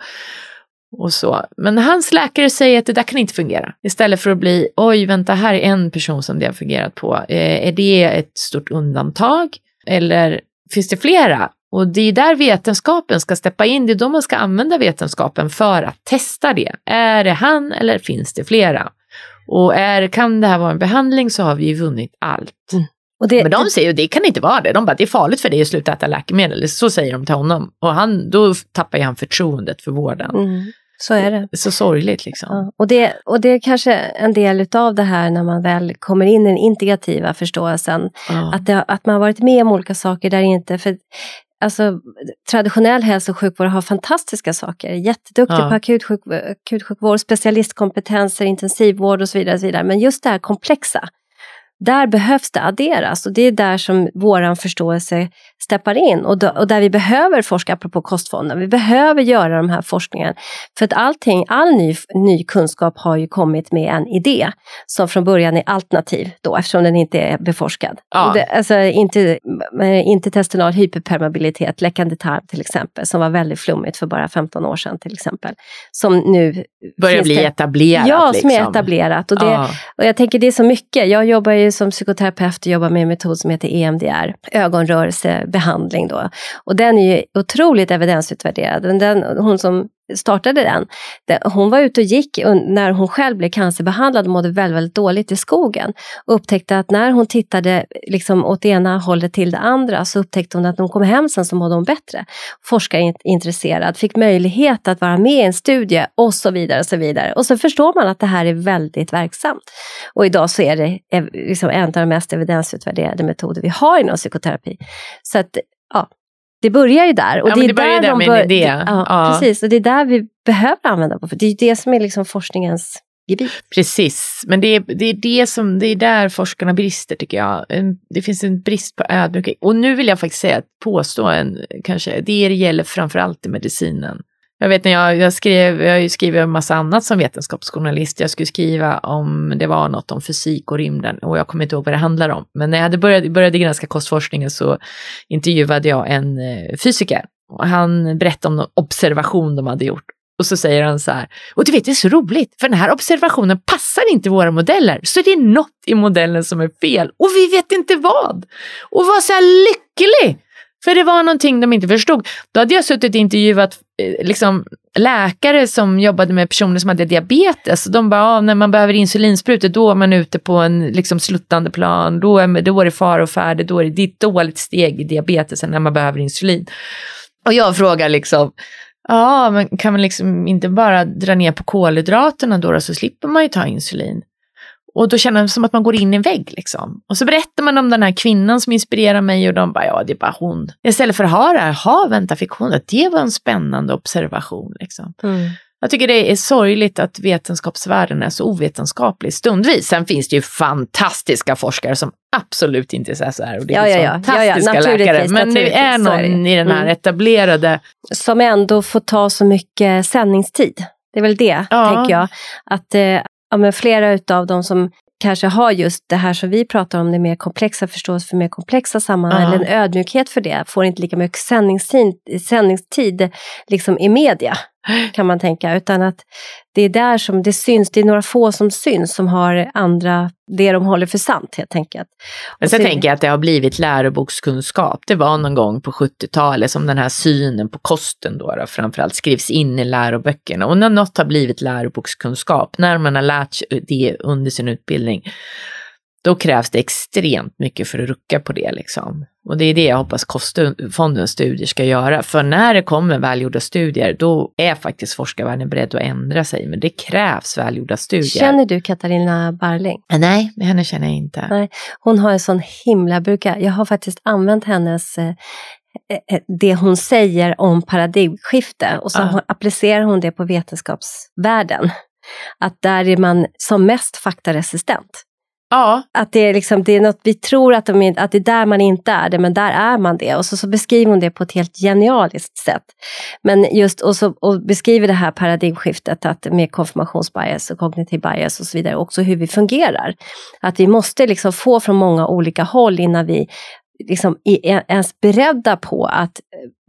och så. Men hans läkare säger att det där kan inte fungera. Istället för att bli, oj vänta här är en person som det har fungerat på. Eh, är det ett stort undantag? Eller finns det flera? Och det är där vetenskapen ska steppa in, det är då man ska använda vetenskapen för att testa det. Är det han eller finns det flera? Och är, kan det här vara en behandling så har vi ju vunnit allt. Mm. Det, Men de säger ju det kan inte vara det. De bara det är farligt för dig att sluta äta läkemedel. Så säger de till honom. Och han, då tappar ju han förtroendet för vården. Mm, så är det. Så sorgligt liksom. Ja, och, det, och det är kanske en del utav det här när man väl kommer in i den integrativa förståelsen. Ja. Att, det, att man har varit med om olika saker där inte, för alltså, traditionell hälso och sjukvård har fantastiska saker. Jätteduktig Ja. på akutsjuk, akutsjukvård, specialistkompetenser, intensivvård och så vidare. Och så vidare. Men just det här komplexa, där behövs det adderas och det är där som våran förståelse steppar in och, då, och där vi behöver forska, apropå kostfonden, vi behöver göra de här forskningen. För att allting, all ny, ny kunskap har ju kommit med en idé som från början är alternativ då eftersom den inte är beforskad. Ja. Det, alltså inte, eh, intestinal hyperpermeabilitet, läckande tarm till exempel, som var väldigt flummigt för bara 15 år sedan till exempel. Som nu Börjar bli det- etablerat. Ja, som är liksom. etablerat. Och det, Ja. och jag tänker det är så mycket. Jag jobbar ju som psykoterapeut och jobbar med en metod som heter EMDR, behandling då. Och den är ju otroligt evidensutvärderad. Den, hon som startade den, hon var ute och gick när hon själv blev cancerbehandlad och mådde väldigt, väldigt dåligt i skogen. Och upptäckte att när hon tittade liksom åt det ena hållet till det andra så upptäckte hon att när hon kom hem sen så mådde hon bättre. Forskarintresserad, fick möjlighet att vara med i en studie och så vidare. Och så vidare. Och så förstår man att det här är väldigt verksamt. Och idag så är det liksom en av de mest evidensutvärderade metoder vi har inom psykoterapi. Så att, ja, det börjar ju där. Och Ja, det är det börjar där där de med en bör- idé. det- Ja, Ja. precis. Och det är där vi behöver använda på. För det är ju det som är liksom forskningens gebit. Precis, men det är, det är det som, det är där forskarna brister tycker jag. En, det finns en brist på ödmjukhet. Och nu vill jag faktiskt säga, påstå en, kanske, det gäller framförallt i medicinen. Jag vet när jag, jag skrev, jag har ju skrivit en massa annat som vetenskapsjournalist. Jag skulle skriva om, det var något om fysik och rymden och jag kommer inte ihåg vad det handlar om. Men när jag hade börjat, började granska kostforskningen så intervjuade jag en eh, fysiker. Och han berättade om någon observation de hade gjort. Och så säger han så här, och du vet det är så roligt, för den här observationen passar inte våra modeller, så det är något i modellen som är fel och vi vet inte vad. Och var så här lycklig, för det var någonting de inte förstod. Då hade jag suttit och intervjuat eh, liksom, läkare som jobbade med personer som hade diabetes. De bara, ah, när man behöver insulinsprutor, då är man ute på en liksom, sluttande plan, då är, då är det fara och färde, då är det, är ett dåligt steg i diabetesen när man behöver insulin. Och jag frågar liksom, Ja, men kan man liksom inte bara dra ner på kolhydraterna då, då så slipper man ju ta insulin. Och då känner det som att man går in i en vägg liksom. Och så berättar man om den här kvinnan som inspirerar mig och de bara, ja det är bara hon. Istället för att ha det här, ha vänta fick hon det? Det var en spännande observation liksom. Jag tycker det är sorgligt att vetenskapsvärlden är så ovetenskaplig stundvis. Sen finns det ju fantastiska forskare som absolut inte är så här. Och det Ja, är ja, ja. fantastiska Ja, läkare. Men det är någon det. i den här Mm. etablerade Som ändå får ta så mycket sändningstid. Det är väl det, tänker jag. Att eh, ja, men flera utav de som kanske har just det här som vi pratar om, det mer komplexa förståelse för mer komplexa sammanhang, eller en ödmjukhet för det, får inte lika mycket sändningstid, sändningstid liksom i media, kan man tänka. Utan att det är där som det syns, det är några få som syns, som har andra, det de håller för sant helt enkelt. Men sen så- tänker jag att det har blivit lärobokskunskap. Det var någon gång på 70-talet som den här synen på kosten då, då framförallt skrivs in i läroböckerna. Och när något har blivit lärobokskunskap, när man har lärt sig det under sin utbildning, då krävs det extremt mycket för att rucka på det. Liksom. Och det är det jag hoppas Kostfondens studier ska göra. För när det kommer välgjorda studier, då är faktiskt forskarvärlden beredd att ändra sig. Men det krävs välgjorda studier. Känner du Katarina Barling? Nej, henne känner jag inte. Nej. Hon har en sån himla brukar, jag har faktiskt använt hennes eh, eh, det hon säger om paradigmskifte och så Ja. applicerar hon det på vetenskapsvärlden. Att där är man som mest faktaresistent. Ja, Att det är, liksom, det är något, vi tror att, de, är- att det är där man inte är det, men där är man det. Och så, så beskriver hon det på ett helt genialiskt sätt. Men just, och, så, och beskriver det här paradigmskiftet att med konfirmationsbias och kognitiv bias och så vidare, också hur vi fungerar. Att vi måste liksom få från många olika håll innan vi liksom är ens beredda på att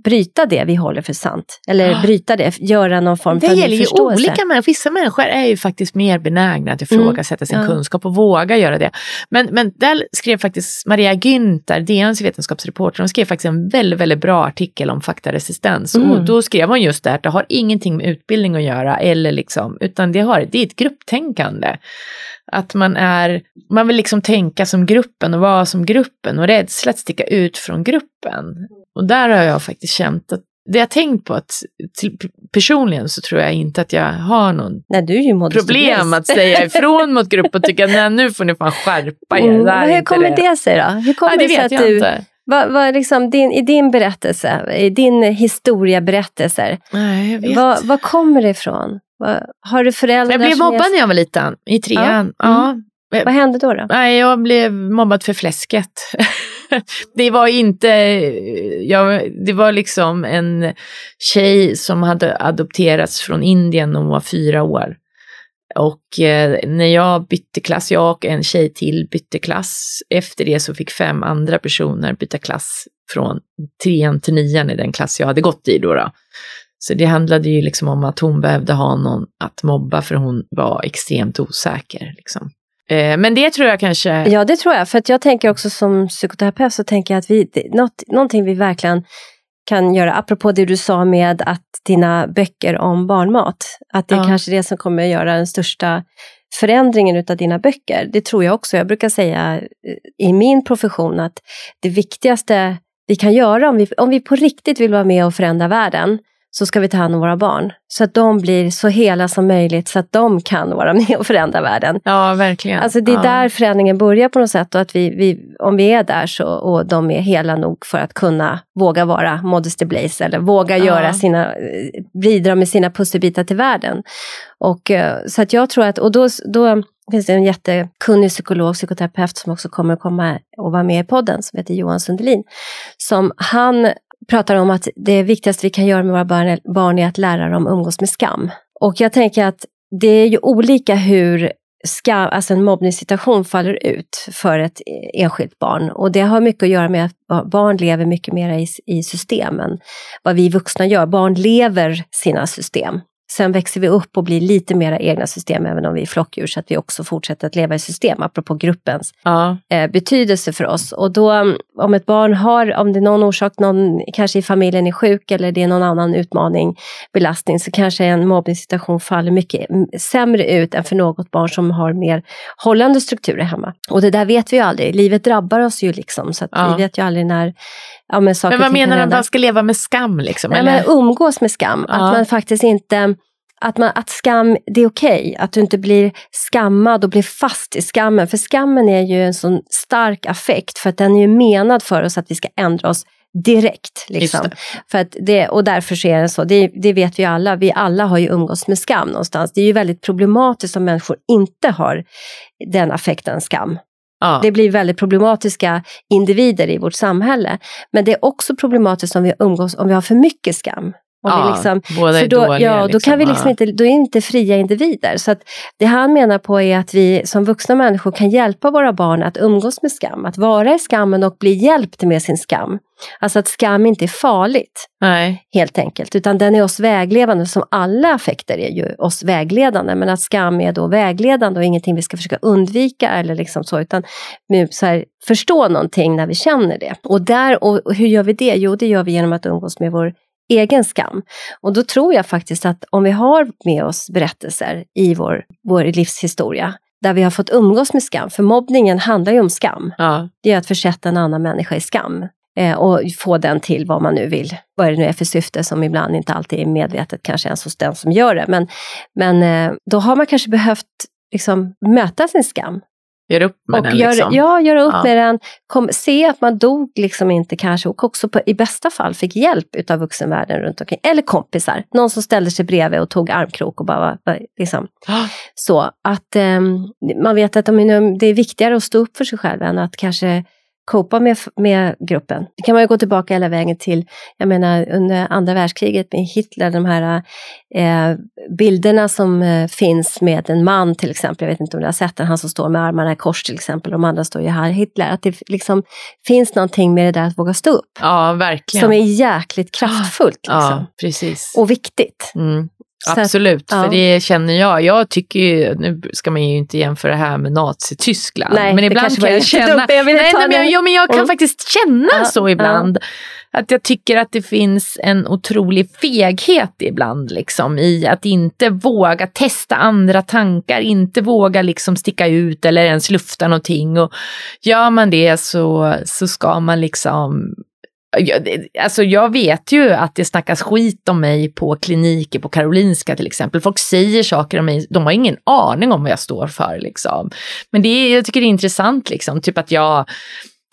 bryta det vi håller för sant. Eller Ja. bryta det, göra någon form Det av gäller ju förståelse. olika människor. Vissa människor är ju faktiskt mer benägna att ifrågasätta sin Mm. Ja. kunskap och våga göra det. Men, men där skrev faktiskt Maria Günther, DNs vetenskapsreporter, hon skrev faktiskt en väldigt, väldigt bra artikel om faktaresistens. Mm. Och då skrev hon just det att det har ingenting med utbildning att göra, eller liksom, utan det, har, det är ett grupptänkande. Att man är, man vill liksom tänka som gruppen och vara som gruppen och rädsla att sticka ut från gruppen. Och där har jag faktiskt känt att det jag tänkt på att till, personligen så tror jag inte att jag har någon Nej, problem att säga ifrån mot gruppen och tycka nej nu får ni fan skärpa er. Mm. Det här är Hur kommer det sig då? Hur kommer Ja, det det sig vet att du, inte. vad, vad liksom din, i din berättelse, i din historieberättelser, Nej, vet. vad, vad kommer det ifrån? Vad, har du föräldrar jag blev som är- mobbad när jag var liten, i trean. Ja. Ja. Vad hände då? då? Nej, jag blev mobbad för fläsket. det var inte, ja, det var liksom en tjej som hade adopterats från Indien när hon var fyra år. Och eh, när jag bytte klass, jag och en tjej till bytte klass. Efter det så fick fem andra personer byta klass från trean till nian i den klass jag hade gått i då. då. Så det handlade ju liksom om att hon behövde ha någon att mobba för hon var extremt osäker. Liksom. Eh, men det tror jag kanske... Ja, det tror jag. För att jag tänker också som psykoterapeut så tänker jag att vi, något, någonting vi verkligen kan göra, apropå det du sa med att dina böcker om barnmat, att det är Ja. kanske det som kommer att göra den största förändringen utav dina böcker. Det tror jag också. Jag brukar säga eh, i min profession att det viktigaste vi kan göra om vi, om vi på riktigt vill vara med och förändra världen, så ska vi ta hand om våra barn. Så att de blir så hela som möjligt, så att de kan vara med och förändra världen. Ja, verkligen. Alltså det är ja. där förändringen börjar på något sätt och att vi, vi, om vi är där så, och de är hela nog för att kunna våga vara modesty blaze eller våga Ja. göra sina, eh, bidra med sina pusselbitar till världen. Och, eh, så att jag tror att, och då, då finns det en jättekunnig psykolog, psykoterapeut som också kommer komma och vara med i podden som heter Johan Sundelin. Som han pratar om att det viktigaste vi kan göra med våra barn, barn är att lära dem umgås med skam. Och jag tänker att det är ju olika hur skam, alltså en mobbningssituation faller ut för ett e- enskilt barn. Och det har mycket att göra med att barn lever mycket mer i, i systemen. Vad vi vuxna gör, barn lever sina system. Sen växer vi upp och blir lite mera egna system, även om vi är flockdjur, så att vi också fortsätter att leva i system, apropå gruppens Ja, eh, betydelse för oss. Och då mm, om ett barn har, om det är någon orsak, någon kanske i familjen är sjuk eller det är någon annan utmaning, belastning, så kanske en mobbningssituation faller mycket mm, sämre ut än för något barn som har mer hållande strukturer hemma. Och det där vet vi ju aldrig. Livet drabbar oss ju liksom, så Ja. vi vet ju aldrig när ja, men saker men vad menar du? hända. Man ska leva med skam liksom? Nej, eller? men umgås med skam. Ja. Att man faktiskt inte att, man, att skam, det är okej. Att du inte blir skammad och blir fast i skammen. För skammen är ju en sån stark affekt för att den är ju menad för oss att vi ska ändra oss direkt. Liksom. För att det, och därför så är det så. Det, det vet vi alla. Vi alla har ju umgås med skam någonstans. Det är ju väldigt problematiskt om människor inte har den affekten skam. Ja. Det blir väldigt problematiska individer i vårt samhälle. Men det är också problematiskt om vi umgås, om vi har för mycket skam. Om vi ja, liksom, båda är då, dåliga. ja, då kan vi liksom inte, då är vi inte fria individer. Så det han menar på är att vi som vuxna människor kan hjälpa våra barn att umgås med skam, att vara i skammen och bli hjälpt med sin skam. Alltså att skam inte är farligt, Nej. helt enkelt, utan den är oss vägledande, som alla affekter är ju oss vägledande, men att skam är då vägledande och ingenting vi ska försöka undvika eller liksom så, utan så här, förstå någonting när vi känner det. Och, där, och, och hur gör vi det? Jo, det gör vi genom att umgås med vår egen skam. Och då tror jag faktiskt att om vi har med oss berättelser i vår, vår livshistoria, där vi har fått umgås med skam, för mobbningen handlar ju om skam. Ja. Det är att försätta en annan människa i skam. Eh, och få den till vad man nu vill. Vad det nu är för syfte som ibland inte alltid är medvetet kanske ens hos den som gör det. Men, men eh, då har man kanske behövt liksom, möta sin skam. Gör upp med Och den gör, liksom. ja, göra upp Ja. med den. Kom, se att man dog liksom inte kanske och också på, i bästa fall fick hjälp utav vuxenvärlden runt omkring. Eller kompisar. Någon som ställde sig bredvid och tog armkrok och bara liksom, så att ehm, man vet att det är viktigare att stå upp för sig själv än att kanske copa med, med gruppen. Det kan man ju gå tillbaka hela vägen till, jag menar under andra världskriget med Hitler, de här eh, bilderna som eh, finns med en man till exempel, jag vet inte om ni har sett den, han som står med armarna i kors till exempel, de andra står ju här, Hitler, att det liksom finns någonting med det där att våga stå upp. Ja, verkligen. Som är jäkligt kraftfullt. Liksom. Ja, precis. Och viktigt. Mm. Absolut, att, ja. för det känner jag. Jag tycker ju, nu ska man ju inte jämföra det här med Nazityskland, Nej, men ibland kan jag känna... Upp, jag nej, nej, men, jag, men jag kan mm. faktiskt känna ja, så ibland. Ja. Att jag tycker att det finns en otrolig feghet ibland liksom i att inte våga testa andra tankar, inte våga liksom sticka ut eller ens lufta någonting. Och gör man det så, så ska man liksom jag, alltså jag vet ju att det snackas skit om mig på kliniker på Karolinska till exempel. Folk säger saker om mig, de har ingen aning om vad jag står för. Liksom. Men det är, jag tycker det är intressant, liksom. typ att jag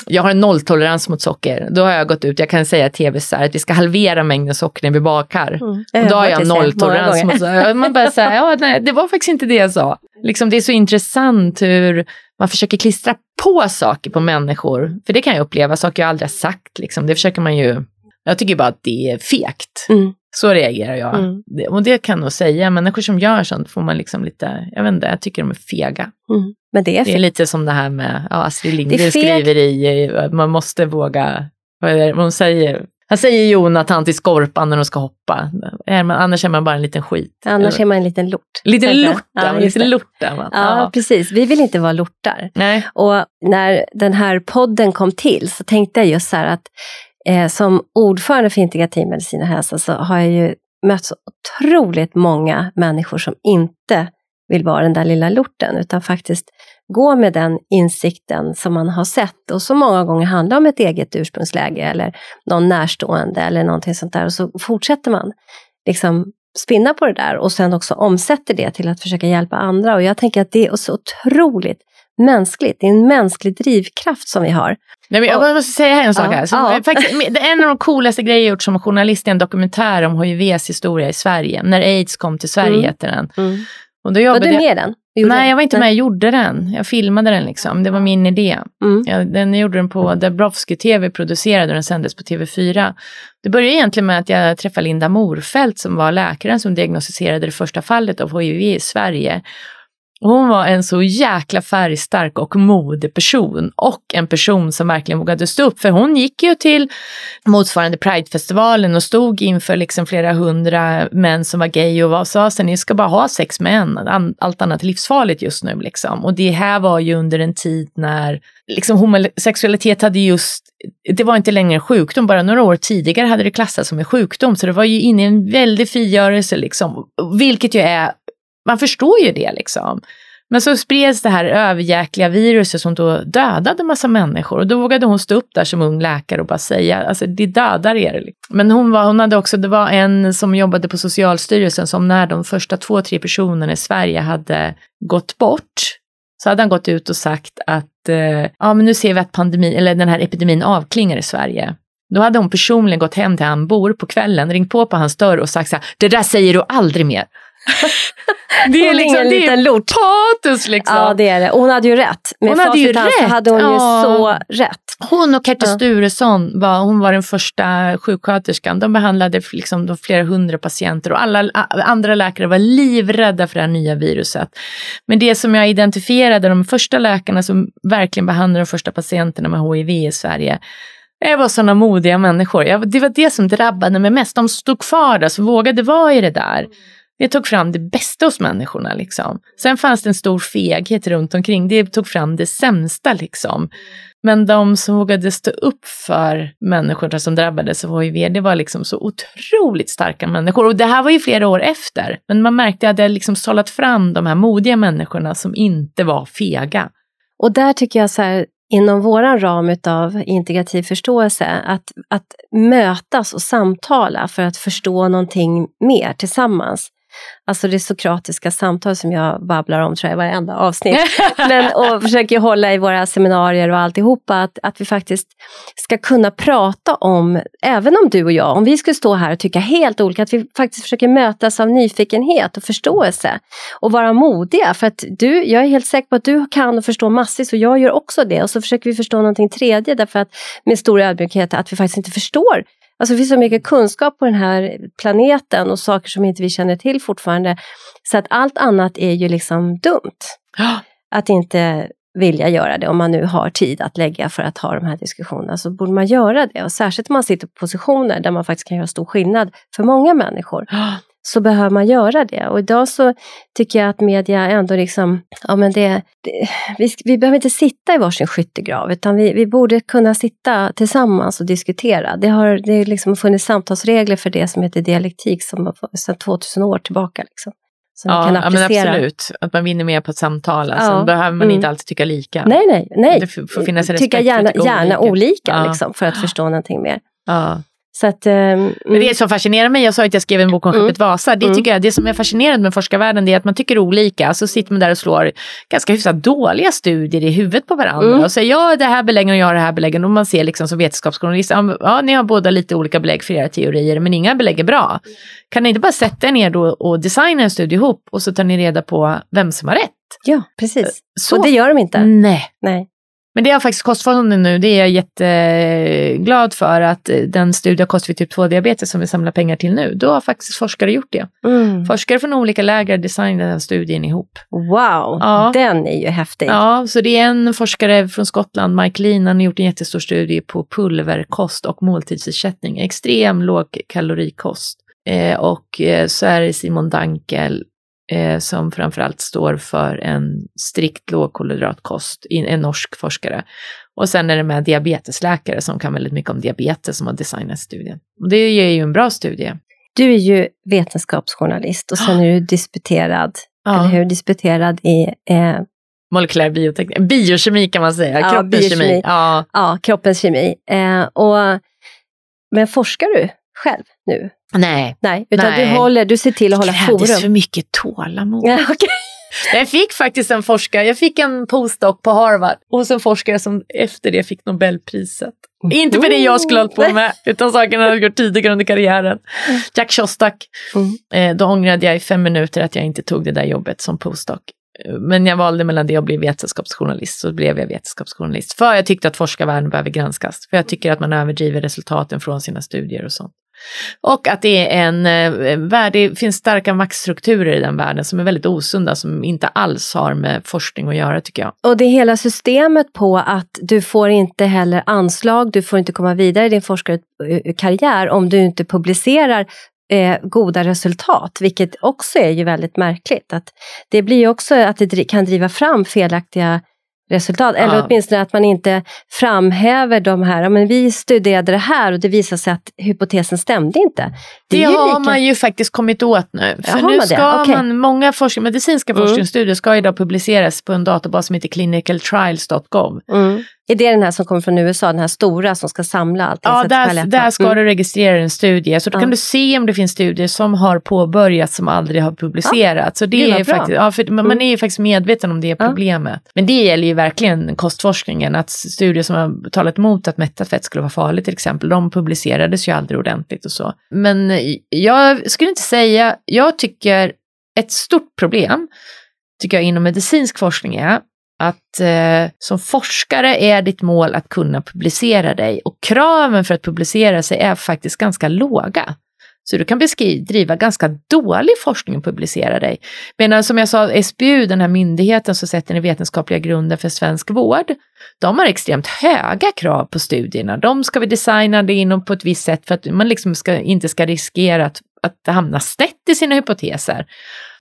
jag har en nolltolerans mot socker. Då har jag gått ut, jag kan säga tv så här, att vi ska halvera mängden socker när vi bakar. Mm. Och då har jag nolltolerans mot socker. Man bara säger, ja nej, det var faktiskt inte det jag sa. Liksom, det är så intressant hur man försöker klistra på saker på människor. För det kan jag uppleva, saker jag aldrig har sagt. Liksom. Det försöker man ju, jag tycker bara att det är fegt. Mm. Så reagerar jag. Mm. Och det kan nog säga, människor som gör sånt får man liksom lite, jag vet inte, jag tycker de är fega. Mm. Men det är, det är lite som det här med, ja, Astrid Lindgren skriver i, att man måste våga, vad är det hon säger? Han säger Jonathan till Skorpan när de ska hoppa. Annars är man bara en liten skit. Annars är man en liten lort. Liten lort, ja, liten lort är man. Ja, ja, precis. Vi vill inte vara lortar. Nej. Och när den här podden kom till så tänkte jag just så här att eh, som ordförande för integrativ medicin och hälsa så har jag ju mött så otroligt många människor som inte vill vara den där lilla lorten, utan faktiskt gå med den insikten som man har sett och som många gånger handlar om ett eget ursprungsläge eller någon närstående eller någonting sånt där. Och så fortsätter man liksom spinna på det där och sen också omsätter det till att försöka hjälpa andra. Och jag tänker att det är så otroligt mänskligt. Det är en mänsklig drivkraft som vi har. Nej, men jag måste säga en sak ja, här. Så, ja. faktiskt, det är en av de coolaste grejer jag gjort som journalist i en dokumentär om HIVs historia i Sverige. När aids kom till Sverige mm. heter den. Mm. Och då var du med i den? Nej, jag var inte med. Jag gjorde den. Jag filmade den liksom. Det var min idé. Mm. Jag, den, jag gjorde den på Dabrowski TV, producerade och den sändes på TV4. Det började egentligen med att jag träffade Linda Morfält som var läkaren som diagnostiserade det första fallet av HIV i Sverige. Hon var en så jäkla färgstark och modig person och en person som verkligen vågade stå upp. För hon gick ju till motsvarande Pridefestivalen och stod inför liksom flera hundra män som var gay och var, sa att ni ska bara ha sex män, allt annat är livsfarligt just nu. Liksom. Och det här var ju under en tid när liksom, homosexualitet hade just, det var inte längre en sjukdom, bara några år tidigare hade det klassats som en sjukdom. Så det var ju inne i en väldig frigörelse, liksom, vilket ju är man förstår ju det liksom. Men så spreds det här överjäkliga viruset som då dödade massa människor och då vågade hon stå upp där som ung läkare och bara säga, alltså det dödar er. Men hon, var, hon hade också, det var en som jobbade på Socialstyrelsen som när de första två, tre personerna i Sverige hade gått bort, så hade han gått ut och sagt att eh, ja men nu ser vi att pandemin, eller den här epidemin avklingar i Sverige. Då hade hon personligen gått hem till han bor på kvällen, ringt på på hans dörr och sagt så här, det där säger du aldrig mer det är liksom, en liten lort. patos liksom. Ja det är det. Och hon hade ju rätt. Med hon hade ju rätt. så hade hon ja. ju så rätt. Hon och Kerti ja. Sturesson var, hon var den första sjuksköterskan. De behandlade liksom de flera hundra patienter och alla andra läkare var livrädda för det här nya viruset. Men det som jag identifierade, de första läkarna som verkligen behandlade de första patienterna med HIV i Sverige, det var sådana modiga människor. Jag, det var det som drabbade mig mest. De stod kvar där, så vågade vara i det där. Det tog fram det bästa hos människorna. Liksom. Sen fanns det en stor feghet runt omkring. Det tog fram det sämsta. Liksom. Men de som vågade stå upp för människorna som drabbades av HIV, det var liksom så otroligt starka människor. Och det här var ju flera år efter. Men man märkte att det liksom sållat fram de här modiga människorna som inte var fega. Och där tycker jag så här, inom vår ram av integrativ förståelse, att, att mötas och samtala för att förstå någonting mer tillsammans. Alltså det sokratiska samtal som jag babblar om tror jag i varenda avsnitt. Men, och försöker hålla i våra seminarier och alltihopa, att, att vi faktiskt ska kunna prata om, även om du och jag, om vi skulle stå här och tycka helt olika, att vi faktiskt försöker mötas av nyfikenhet och förståelse och vara modiga. För att du, jag är helt säker på att du kan och förstår massvis och jag gör också det. Och så försöker vi förstå någonting tredje därför att med stor ödmjukhet att vi faktiskt inte förstår Alltså det finns så mycket kunskap på den här planeten och saker som inte vi känner till fortfarande. Så att allt annat är ju liksom dumt. Att inte vilja göra det om man nu har tid att lägga för att ha de här diskussionerna så borde man göra det. Och särskilt om man sitter på positioner där man faktiskt kan göra stor skillnad för många människor så behöver man göra det. Och idag så tycker jag att media ändå liksom, ja men det, det vi, vi behöver inte sitta i varsin skyttegrav utan vi, vi borde kunna sitta tillsammans och diskutera. Det har det liksom funnits samtalsregler för det som heter dialektik som sedan 2000 år tillbaka. Liksom. Som ja, ja, men absolut. Att man vinner mer på ett samtal. Alltså, ja, behöver man mm. inte alltid tycka lika. Nej, nej. nej. Det får finnas respekt tycka gärna, gärna olika, olika ja. liksom, för att förstå någonting mer. Ja. Att, um, Men det som fascinerar mig, jag sa att jag skrev en bok om mm. skeppet Vasa, det, mm. tycker jag, det som är fascinerande med forskarvärlden det är att man tycker olika, så sitter man där och slår ganska hyfsat dåliga studier i huvudet på varandra mm. och säger ja det här beläggen och jag har det här beläggen och man ser liksom som vetenskapsjournalist, ja ni har båda lite olika belägg för era teorier men inga belägg är bra. Kan ni inte bara sätta er ner då och designa en studie ihop och så tar ni reda på vem som har rätt? Ja, precis. Så, och det gör de inte. Nej. Nej. Men det har faktiskt Kostfonden nu, det är jag jätteglad för att den studie av kost vid typ 2-diabetes som vi samlar pengar till nu, då har faktiskt forskare gjort det. Mm. Forskare från olika läger designade den studien ihop. Wow, ja. den är ju häftig. Ja, så det är en forskare från Skottland, Mike Lean, han har gjort en jättestor studie på pulverkost och måltidsersättning, extrem lågkalorikost. Eh, och eh, så är det Simon Dankel eh, som framförallt står för en strikt lågkolhydratkost, en norsk forskare. Och sen är det med diabetesläkare som kan väldigt mycket om diabetes som har designat studien. Och det ger ju en bra studie. Du är ju vetenskapsjournalist och sen är du disputerad, ja. eller hur? Disputerad i eh, molekylär bioteknik, biokemi kan man säga, ja, kroppens biokemi. kemi. Ja. ja, kroppens kemi. Eh, och, men forskar du själv nu? Nej. Nej, utan Nej. Du, håller, du ser till att hålla forum. Det krävdes för mycket tålamod. Ja, okay. Jag fick faktiskt en forskare, jag fick en postdoc på Harvard hos en forskare som efter det fick Nobelpriset. Mm. Inte för det jag skulle hållit på med, utan sakerna jag gjort tidigare under karriären. Jack Shostak. Mm. Eh, då ångrade jag i fem minuter att jag inte tog det där jobbet som postdoc. Men jag valde mellan det och bli vetenskapsjournalist, så blev jag vetenskapsjournalist. För jag tyckte att forskarvärlden behöver granskas. För jag tycker att man överdriver resultaten från sina studier och sånt. Och att det är en eh, värld, det finns starka maktstrukturer i den världen som är väldigt osunda, som inte alls har med forskning att göra tycker jag. Och det är hela systemet på att du får inte heller anslag, du får inte komma vidare i din forskarkarriär eh, om du inte publicerar eh, goda resultat, vilket också är ju väldigt märkligt. Att det blir ju också att det kan driva fram felaktiga resultat. Eller ja. åtminstone att man inte framhäver de här, men vi studerade det här och det visade sig att hypotesen stämde inte. Det, det har lika... man ju faktiskt kommit åt nu. För nu ska okay. man, många forskning, medicinska mm. forskningsstudier ska idag publiceras på en databas som heter clinicaltrials.gov. Mm. Är det den här som kommer från USA, den här stora som ska samla allt? Ja, där, där ska mm. du registrera en studie. Så då kan du se om det finns studier som har påbörjats som aldrig har publicerats. Ja, så det, det är faktiskt, ja, för man, mm. är ju faktiskt medveten om det problemet. Men det gäller ju verkligen kostforskningen, att studier som har talat emot att mättat fett skulle vara farligt till exempel, de publicerades ju aldrig ordentligt och så. Men jag skulle inte säga, jag tycker ett stort problem tycker jag inom medicinsk forskning är att eh, som forskare är ditt mål att kunna publicera dig och kraven för att publicera sig är faktiskt ganska låga. Så du kan driva ganska dålig forskning och publicera dig. Medan som jag sa, SBU, den här myndigheten som sätter den vetenskapliga grunden för svensk vård, de har extremt höga krav på studierna. De ska vi designa det inom på ett visst sätt för att man liksom ska, inte ska riskera att, att hamna snett i sina hypoteser.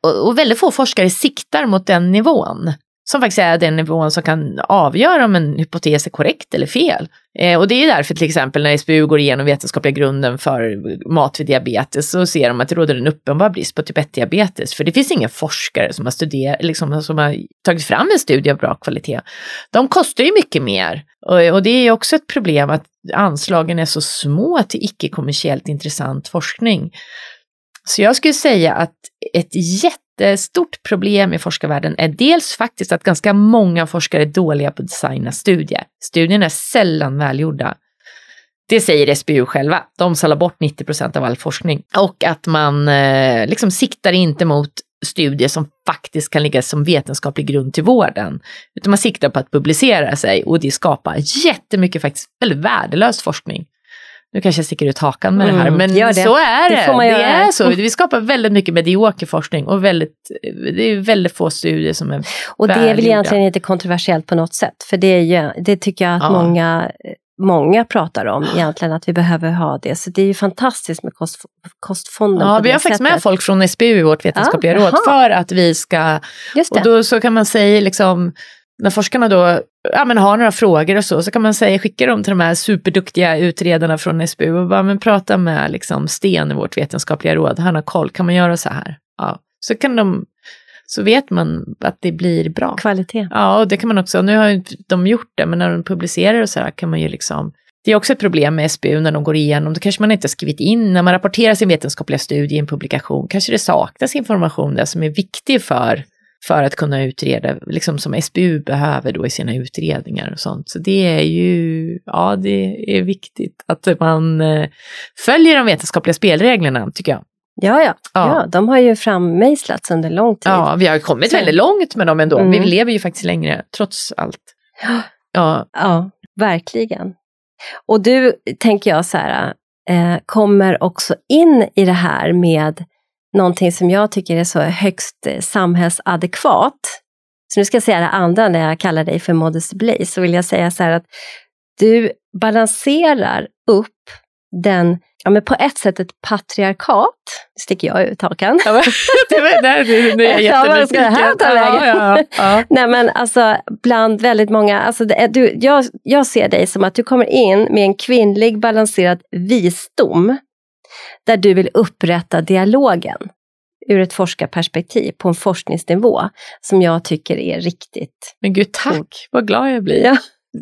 Och, och väldigt få forskare siktar mot den nivån som faktiskt är den nivån som kan avgöra om en hypotes är korrekt eller fel. Eh, och det är därför till exempel när SBU går igenom vetenskapliga grunden för mat vid diabetes så ser de att det råder en uppenbar brist på typ 1-diabetes. För det finns ingen forskare som har, studerat, liksom, som har tagit fram en studie av bra kvalitet. De kostar ju mycket mer. Och, och det är också ett problem att anslagen är så små till icke-kommersiellt intressant forskning. Så jag skulle säga att ett jättestort problem i forskarvärlden är dels faktiskt att ganska många forskare är dåliga på att designa studier. Studierna är sällan välgjorda. Det säger SBU själva. De sallar bort 90 procent av all forskning. Och att man eh, liksom siktar inte mot studier som faktiskt kan ligga som vetenskaplig grund till vården. Utan man siktar på att publicera sig och det skapar jättemycket faktiskt väldigt värdelös forskning. Nu kanske jag sticker ut hakan med mm, det här, men det. så är det. Det, det är så. Vi skapar väldigt mycket medioker forskning och väldigt, det är väldigt få studier som är Och det är väl egentligen inte kontroversiellt på något sätt, för det, är ju, det tycker jag att ja. många många pratar om egentligen, att vi behöver ha det. Så det är ju fantastiskt med kost, kostfonden. Ja, vi har faktiskt med folk från SBU i vårt vetenskapliga ja, råd för att vi ska... Och då så kan man säga liksom, när forskarna då ja, men har några frågor och så, så kan man säga, skicka dem till de här superduktiga utredarna från SBU och bara men, prata med liksom, Sten i vårt vetenskapliga råd, han har koll, kan man göra så här? Ja. Så kan de så vet man att det blir bra. Kvalitet. Ja, och det kan man också, nu har de gjort det, men när de publicerar och så här kan man ju liksom det är också ett problem med SBU när de går igenom, då kanske man inte har skrivit in, när man rapporterar sin vetenskapliga studie i en publikation, kanske det saknas information där som är viktig för, för att kunna utreda, liksom som SBU behöver då i sina utredningar och sånt. Så det är ju, ja det är viktigt att man eh, följer de vetenskapliga spelreglerna tycker jag. Ja, ja, ja. ja de har ju frammejslats under lång tid. Ja, vi har kommit väldigt långt med dem ändå. Mm. Vi lever ju faktiskt längre, trots allt. Ja, ja verkligen. Och du, tänker jag så här, eh, kommer också in i det här med någonting som jag tycker är så högst eh, samhällsadekvat. Så nu ska jag säga det andra när jag kallar dig för Modesty Blaze, så vill jag säga så här att du balanserar upp den, ja men på ett sätt ett patriarkat, sticker jag ut hakan. Ja, det är jag jättenyfiken. Ja, ska det här ta vägen? Ja, ja, Nej men alltså bland väldigt många, alltså det, du, jag, jag ser dig som att du kommer in med en kvinnlig balanserad visdom där du vill upprätta dialogen ur ett forskarperspektiv på en forskningsnivå som jag tycker är riktigt Men gud tack, vad glad jag blir. Ja.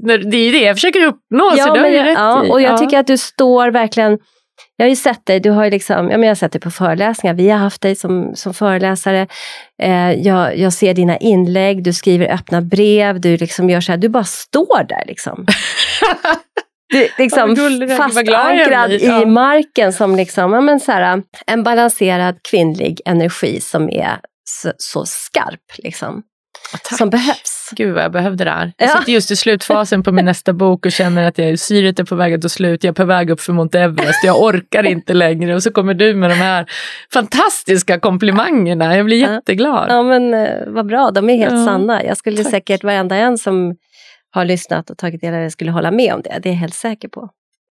Det är ju det jag försöker uppnå, ja, så det har ju rätt ja, Och jag ja. tycker att du står verkligen jag har ju sett dig, du har liksom, ja, men jag har sett dig på föreläsningar, vi har haft dig som, som föreläsare. Eh, jag, jag ser dina inlägg, du skriver öppna brev, du liksom gör så här, du bara står där liksom. Du, liksom fastankrad i marken som liksom, ja, men så här, en balanserad kvinnlig energi som är så, så skarp. Liksom. Tack. som behövs. Gud vad jag behövde det här. Jag ja. sitter just i slutfasen på min nästa bok och känner att jag, syret är på väg att ta slut. Jag är på väg upp för Mount Everest. Jag orkar inte längre. Och så kommer du med de här fantastiska komplimangerna. Jag blir ja. jätteglad. Ja men eh, vad bra, de är helt ja. sanna. Jag skulle Tack. säkert varenda en som har lyssnat och tagit del av det skulle hålla med om det. Det är jag helt säker på.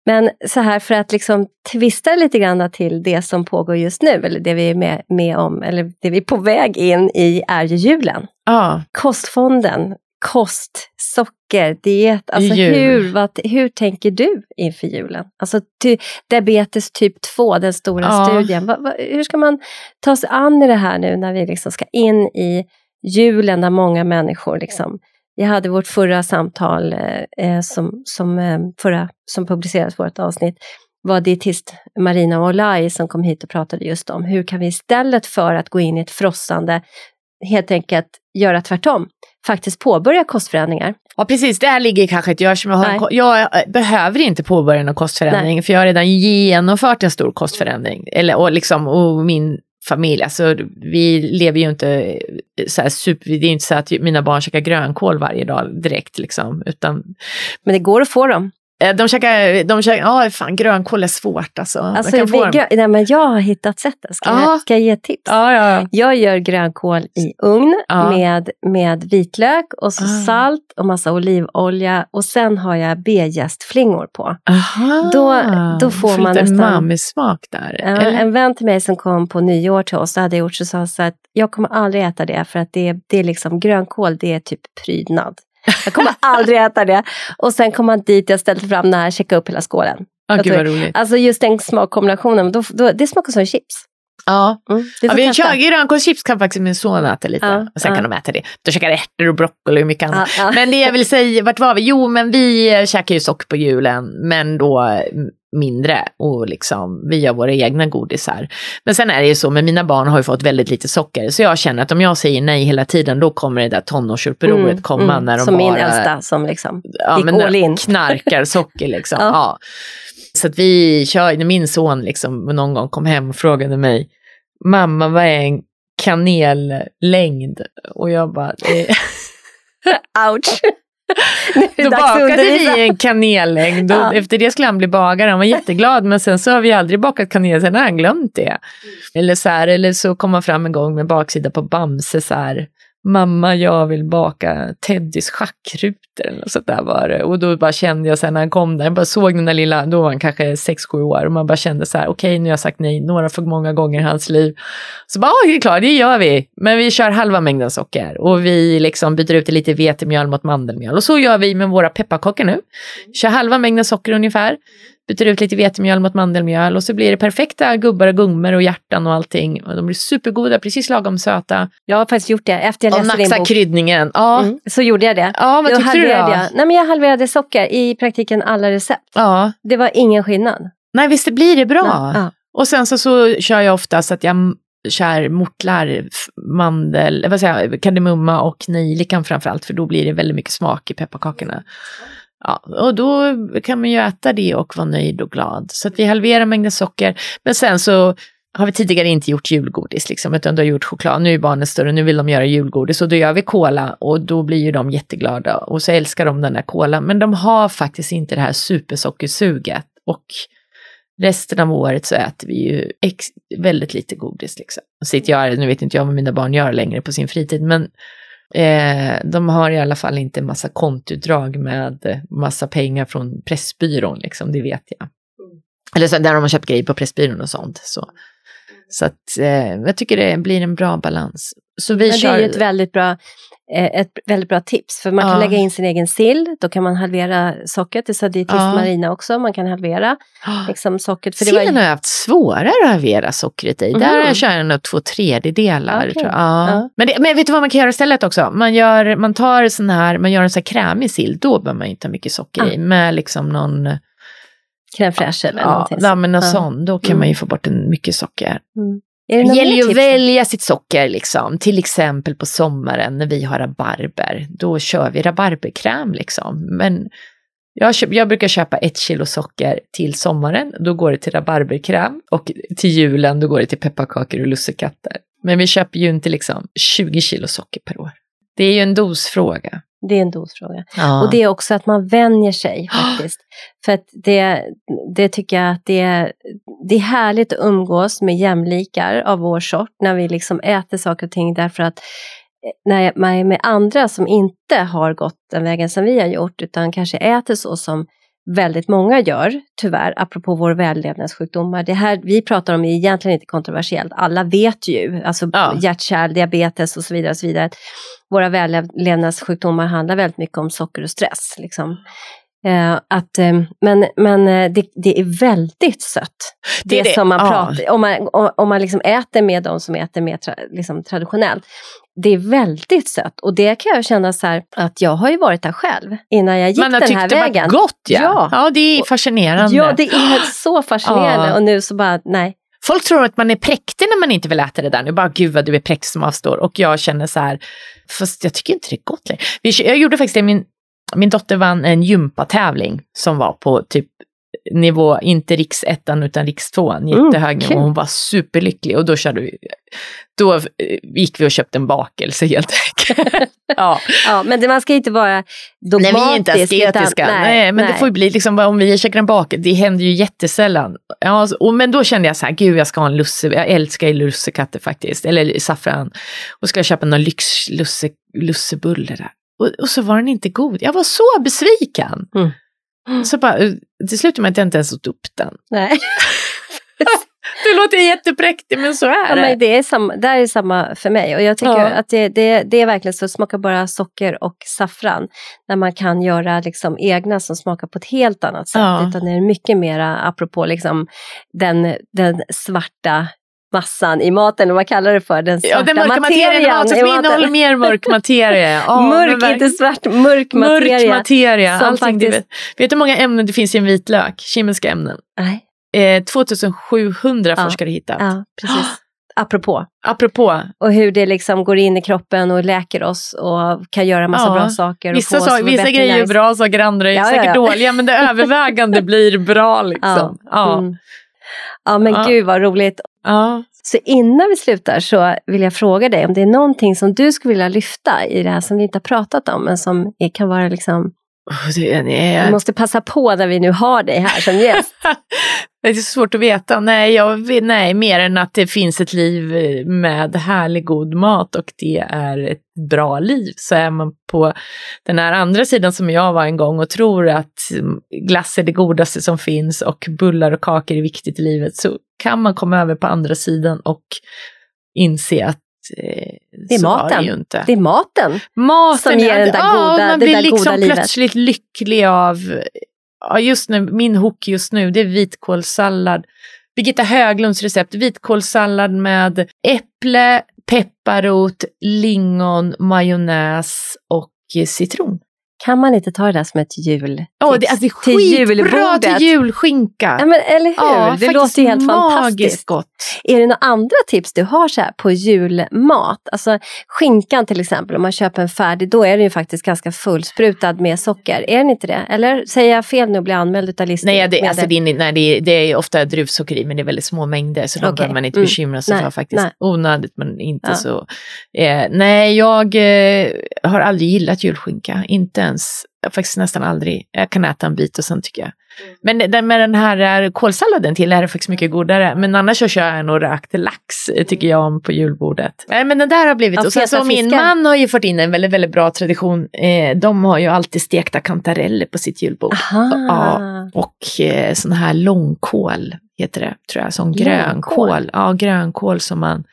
Men så här för att liksom twista lite grann till det som pågår just nu, eller det vi är med, med om, eller det vi är på väg in i är ju julen. Ah. Kostfonden, kost, socker, diet. Alltså hur, vad, hur tänker du inför julen? Alltså ty, diabetes typ 2, den stora ah. studien. Va, va, hur ska man ta sig an i det här nu när vi liksom ska in i julen där många människor liksom vi hade vårt förra samtal eh, som, som, eh, förra, som publicerades, vårt avsnitt, var dietist Marina Olai som kom hit och pratade just om hur kan vi istället för att gå in i ett frossande helt enkelt göra tvärtom, faktiskt påbörja kostförändringar. Ja precis, där ligger kanske ett jag som jag, har, jag eh, behöver inte påbörja någon kostförändring Nej. för jag har redan genomfört en stor kostförändring. Eller, och, liksom, och min familj, alltså vi lever ju inte eh, så här super, det är inte så att mina barn käkar grönkål varje dag direkt liksom, utan... Men det går att få dem. Eh, de käkar, de käkar, ja fan grönkål är svårt alltså. alltså kan få grön, nej, men jag har hittat sättet, ska, jag, ska jag ge tips? Ja, ja, Jag gör grönkål i ugn med, med vitlök och så ah. salt och massa olivolja och sen har jag B-jästflingor på. Aha, då, då får man nästan... mamismak där? Ja, en vän till mig som kom på nyår till oss, hade gjort så sa så att jag kommer aldrig äta det för att det, det är liksom grönkål, det är typ prydnad. Jag kommer aldrig äta det. Och sen kom han dit, jag ställde fram den här, checkade upp hela skålen. Oh, gud vad roligt. Alltså just den smakkombinationen, då, då, det smakar som chips. Ja, mm, ja vi kör grönkålschips kan faktiskt min son äta lite. Ja, och sen ja. kan de äta det. De käkar ärtor och broccoli och mycket annat. Ja, men det jag vill säga, vart var vi? Jo, men vi käkar ju socker på julen, men då mindre och liksom vi gör våra egna godisar. Men sen är det ju så, med mina barn har ju fått väldigt lite socker så jag känner att om jag säger nej hela tiden då kommer det där tonårsupproret mm, komma mm, när de som bara... Som min äldsta som liksom ja, gick all in. knarkar socker liksom. ja. ja. Så att vi kör, när min son liksom någon gång kom hem och frågade mig, mamma vad är en kanellängd? Och jag bara, ouch. Då bakade vi en kanellängd och ja. efter det skulle han bli bagare. Han var jätteglad men sen så har vi aldrig bakat kanel, sen har han glömt det. Eller så här, eller så kom han fram en gång med baksida på Bamse så här mamma jag vill baka Teddys schackrutor eller något sånt där var det. Och då bara kände jag sen när han kom där, jag bara såg den där lilla, då var han kanske 6-7 år och man bara kände så här, okej okay, nu har jag sagt nej några för många gånger i hans liv. Så bara, ja det är klart, det gör vi. Men vi kör halva mängden socker och vi liksom byter ut det lite vetemjöl mot mandelmjöl. Och så gör vi med våra pepparkakor nu. Kör halva mängden socker ungefär byter ut lite vetemjöl mot mandelmjöl och så blir det perfekta gubbar och gummor och hjärtan och allting. Och de blir supergoda, precis lagom söta. Jag har faktiskt gjort det efter jag läste din bok. kryddningen. Ja. Mm, så gjorde jag det. Ja, vad då tyckte du då? Jag, nej, men jag halverade socker i praktiken alla recept. Ja. Det var ingen skillnad. Nej, visst det blir det bra. Ja. Och sen så, så kör jag ofta så att jag kör mortlar, mandel, vad säger jag, kardemumma och nejlikan framförallt för då blir det väldigt mycket smak i pepparkakorna. Ja, och då kan man ju äta det och vara nöjd och glad. Så att vi halverar mängden socker. Men sen så har vi tidigare inte gjort julgodis, liksom, utan du har gjort choklad. Nu är barnen större, nu vill de göra julgodis och då gör vi kola och då blir ju de jätteglada och så älskar de den där kolan. Men de har faktiskt inte det här supersockersuget och resten av året så äter vi ju väldigt lite godis. Liksom. Sitter jag, nu vet inte jag vad mina barn gör längre på sin fritid, men Eh, de har i alla fall inte massa kontutdrag med massa pengar från Pressbyrån, liksom, det vet jag. Mm. Eller så, där de har köpt grejer på Pressbyrån och sånt. Så, så att, eh, jag tycker det blir en bra balans. Så vi Men kör... Det är ju ett väldigt bra Eh, ett väldigt bra tips. För man kan lägga in sin egen sill, då kan man halvera sockret. Det sa dietist ja. Marina också, man kan halvera liksom, sockret. För Sillen var... har jag haft svårare att halvera sockret i. Mm. Där kör jag nog två tredjedelar. Okay. Ja. ja. Men, det, men vet du vad man kan göra istället också? Man, gör, man tar sån här, man gör en sån här krämig sill, då behöver man inte ha mycket socker i. Med liksom någon Crème fraîche eller ja, någonting. Ja, men någon sån, då kan mm. man ju få bort en mycket socker. Mm. Det gäller ju att välja sitt socker liksom. Till exempel på sommaren när vi har rabarber. Då kör vi rabarberkräm liksom. Men jag, jag brukar köpa ett kilo socker till sommaren. Då går det till rabarberkräm. Och till julen då går det till pepparkakor och lussekatter. Men vi köper ju inte liksom 20 kilo socker per år. Det är ju en dosfråga. Det är en dosfråga. Ja. Och det är också att man vänjer sig faktiskt. För att det, det tycker jag att det är, det är härligt att umgås med jämlikar av vår sort när vi liksom äter saker och ting därför att eh, när man är med andra som inte har gått den vägen som vi har gjort utan kanske äter så som väldigt många gör, tyvärr, apropå vår vällevnadssjukdomar. Det här vi pratar om är egentligen inte kontroversiellt. Alla vet ju, alltså ja. hjärt-kärl, diabetes och så vidare. Och så vidare. Våra vällevnadssjukdomar handlar väldigt mycket om socker och stress. Liksom. Eh, att, eh, men men eh, det, det, är väldigt sött. Det, det, det. som man ja. pratar om man, om man liksom äter med de som äter mer tra, liksom traditionellt. Det är väldigt sött och det kan jag känna så här att jag har ju varit där själv innan jag gick den här vägen. Man har tyckt det var gott ja. ja. Ja, det är fascinerande. Ja, det är så fascinerande ja. och nu så bara nej. Folk tror att man är präktig när man inte vill äta det där. Nu bara, gud vad du är präktig som avstår. Och jag känner så här, fast jag tycker inte det är gott längre. Jag gjorde faktiskt det, min min dotter vann en gympatävling som var på typ nivå, inte riksettan utan rikstvåan, mm, jättehög nivå. Hon var superlycklig och då körde vi, då gick vi och köpte en bakelse helt enkelt. ja. ja, men det, man ska inte vara dogmatisk. Nej, vi är inte asketiska. Utan, nej, nej, men nej. det får ju bli liksom, om vi käkar en bakelse, det händer ju jättesällan. Ja, och, men då kände jag så här, gud jag ska ha en lusse, jag älskar ju lussekatter faktiskt, eller saffran. Och ska jag köpa någon lyx lusse, lussebulle där. Och, och, så var den inte god. Jag var så besviken. Mm. Mm. Så bara, till slut med att jag inte ens åt upp den. Nej. det låter jättepräktigt men så är ja, det. Men det, är samma, det är samma för mig och jag tycker ja. att det, det, det, är verkligen så, smaka bara socker och saffran. När man kan göra liksom egna som smakar på ett helt annat sätt. Ja. Utan det är mycket mera apropå liksom den, den svarta massan i maten, eller vad kallar du det för? Den svarta Ja, den mörka materien, materian materien i som maten. innehåller mer mörk materia. Men mörk, verkligen. inte svart, mörk materia. Mörk materia. som du faktiskt- vet. du hur många ämnen det finns i en vitlök? Kemiska ämnen. Nej, Eh, 2700 Ja. forskare hittat. ja, precis. Apropå. Apropå, Och hur det liksom går in i kroppen och läker oss och kan göra massa Ja, bra saker. och vissa, få sak, vissa grejer är bra saker, andra är Ja, ja, säkert ja. dåliga, men det övervägande blir bra liksom. Ja. Mm. Ja, men Ja. gud vad roligt. Ja. Så innan vi slutar så vill jag fråga dig om det är någonting som du skulle vilja lyfta i det här som vi inte har pratat om, men som kan vara liksom, Oh, vi nej, måste passa på när vi nu har dig här som gäst. det är svårt att veta. Nej, jag, nej, mer än att det finns ett liv eh, med härlig god mat och det är ett bra liv. Så är man på den här andra sidan som jag var en gång och tror att mm, glass är det godaste som finns och bullar och kakor är viktigt i livet så kan man komma över på andra sidan och inse att eh, Det är så maten. det. Det är maten. Maten som ger den där ja, goda- man det blir där liksom goda livet. plötsligt lycklig av, ja just nu, min hook just nu det är vitkålssallad. Birgitta Höglunds recept, vitkålssallad med äpple, pepparrot, lingon, majonnäs och eh, citron. Kan man inte ta det där som ett jul? Åh, det, alltså, det är till skitbra julbordet. till julskinka. Ja, men, eller hur? Ja, det låter ju helt magiskt fantastiskt. gott. Är det några andra tips du har så här på julmat? Alltså skinkan till exempel, om man köper en färdig, då är den ju faktiskt ganska fullsprutad med socker. Är den inte det? Eller säger jag fel nu och blir anmäld utav listan? Nej, det, alltså, det, är, nej det, är, det är ofta druvsocker i men det är väldigt små mängder så de Okej. behöver man inte Mm. bekymra sig Nej, för faktiskt. nej. Onödigt men inte Ja. så. Eh, nej, jag eh, har aldrig gillat julskinka, inte ens, faktiskt nästan aldrig. Jag kan äta en bit och sen tycker jag. Mm. Men med den här eh, kålsalladen till är det faktiskt mycket godare. Men annars så kör jag nog rökt lax, eh, tycker jag om på julbordet. Nej, men den där har blivit, Ja, och sen så min man har ju fått in en väldigt, väldigt bra tradition. Eh, de har ju alltid stekta kantareller på sitt julbord. Ja. Och eh, sån här långkål heter det, tror jag. Sån Långkål? grönkål. Ja, grönkål som man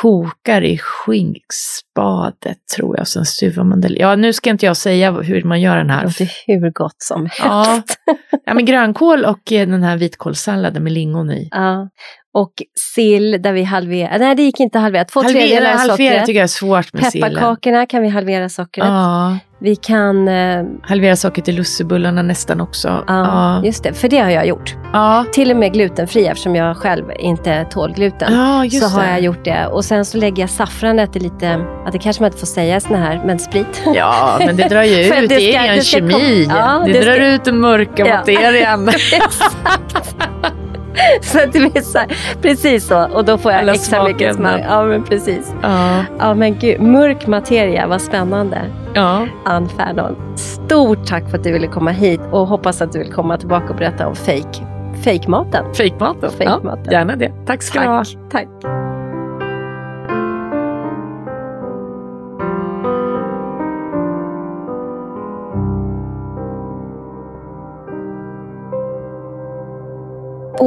kokar i skinkspadet tror jag. Sen stuvar man det. Ja, nu ska inte jag säga hur man gör den Det här. låter hur gott som Ja. helst. Ja, men grönkål och eh, den här vitkålssalladen med lingon i. Ja. Och sill där vi halverar, nej det gick inte att halvera, två Halvera, tredjedelar av halvera sockret. tycker jag är svårt med sillen. Pepparkakorna kan vi halvera sockret. Ja, Vi kan, eh, halvera sockret i lussebullarna nästan också. ja, just det, för det har jag gjort. ja. Till och med glutenfria eftersom jag själv inte tål gluten. ja just så har det. jag gjort det. Och sen så lägger jag saffranet i lite, ja, det kanske man inte får säga såna här, men sprit. Ja, men det drar ju ut, det det, är en kemi. Ja, det, det drar ska- ut den mörka materian. Exakt. så att det blir så här, precis så. Och då får jag Alla extra mycket smak. Ja, men precis. ja, Ja, men gud. Mörk materia, vad spännande. ja. Ann Fernholm, stort tack för att du ville komma hit och hoppas att du vill komma tillbaka och berätta om fake, fake-maten. Fejkmaten. Ja, Fejkmaten. gärna det. Tack ska du ha. Tack.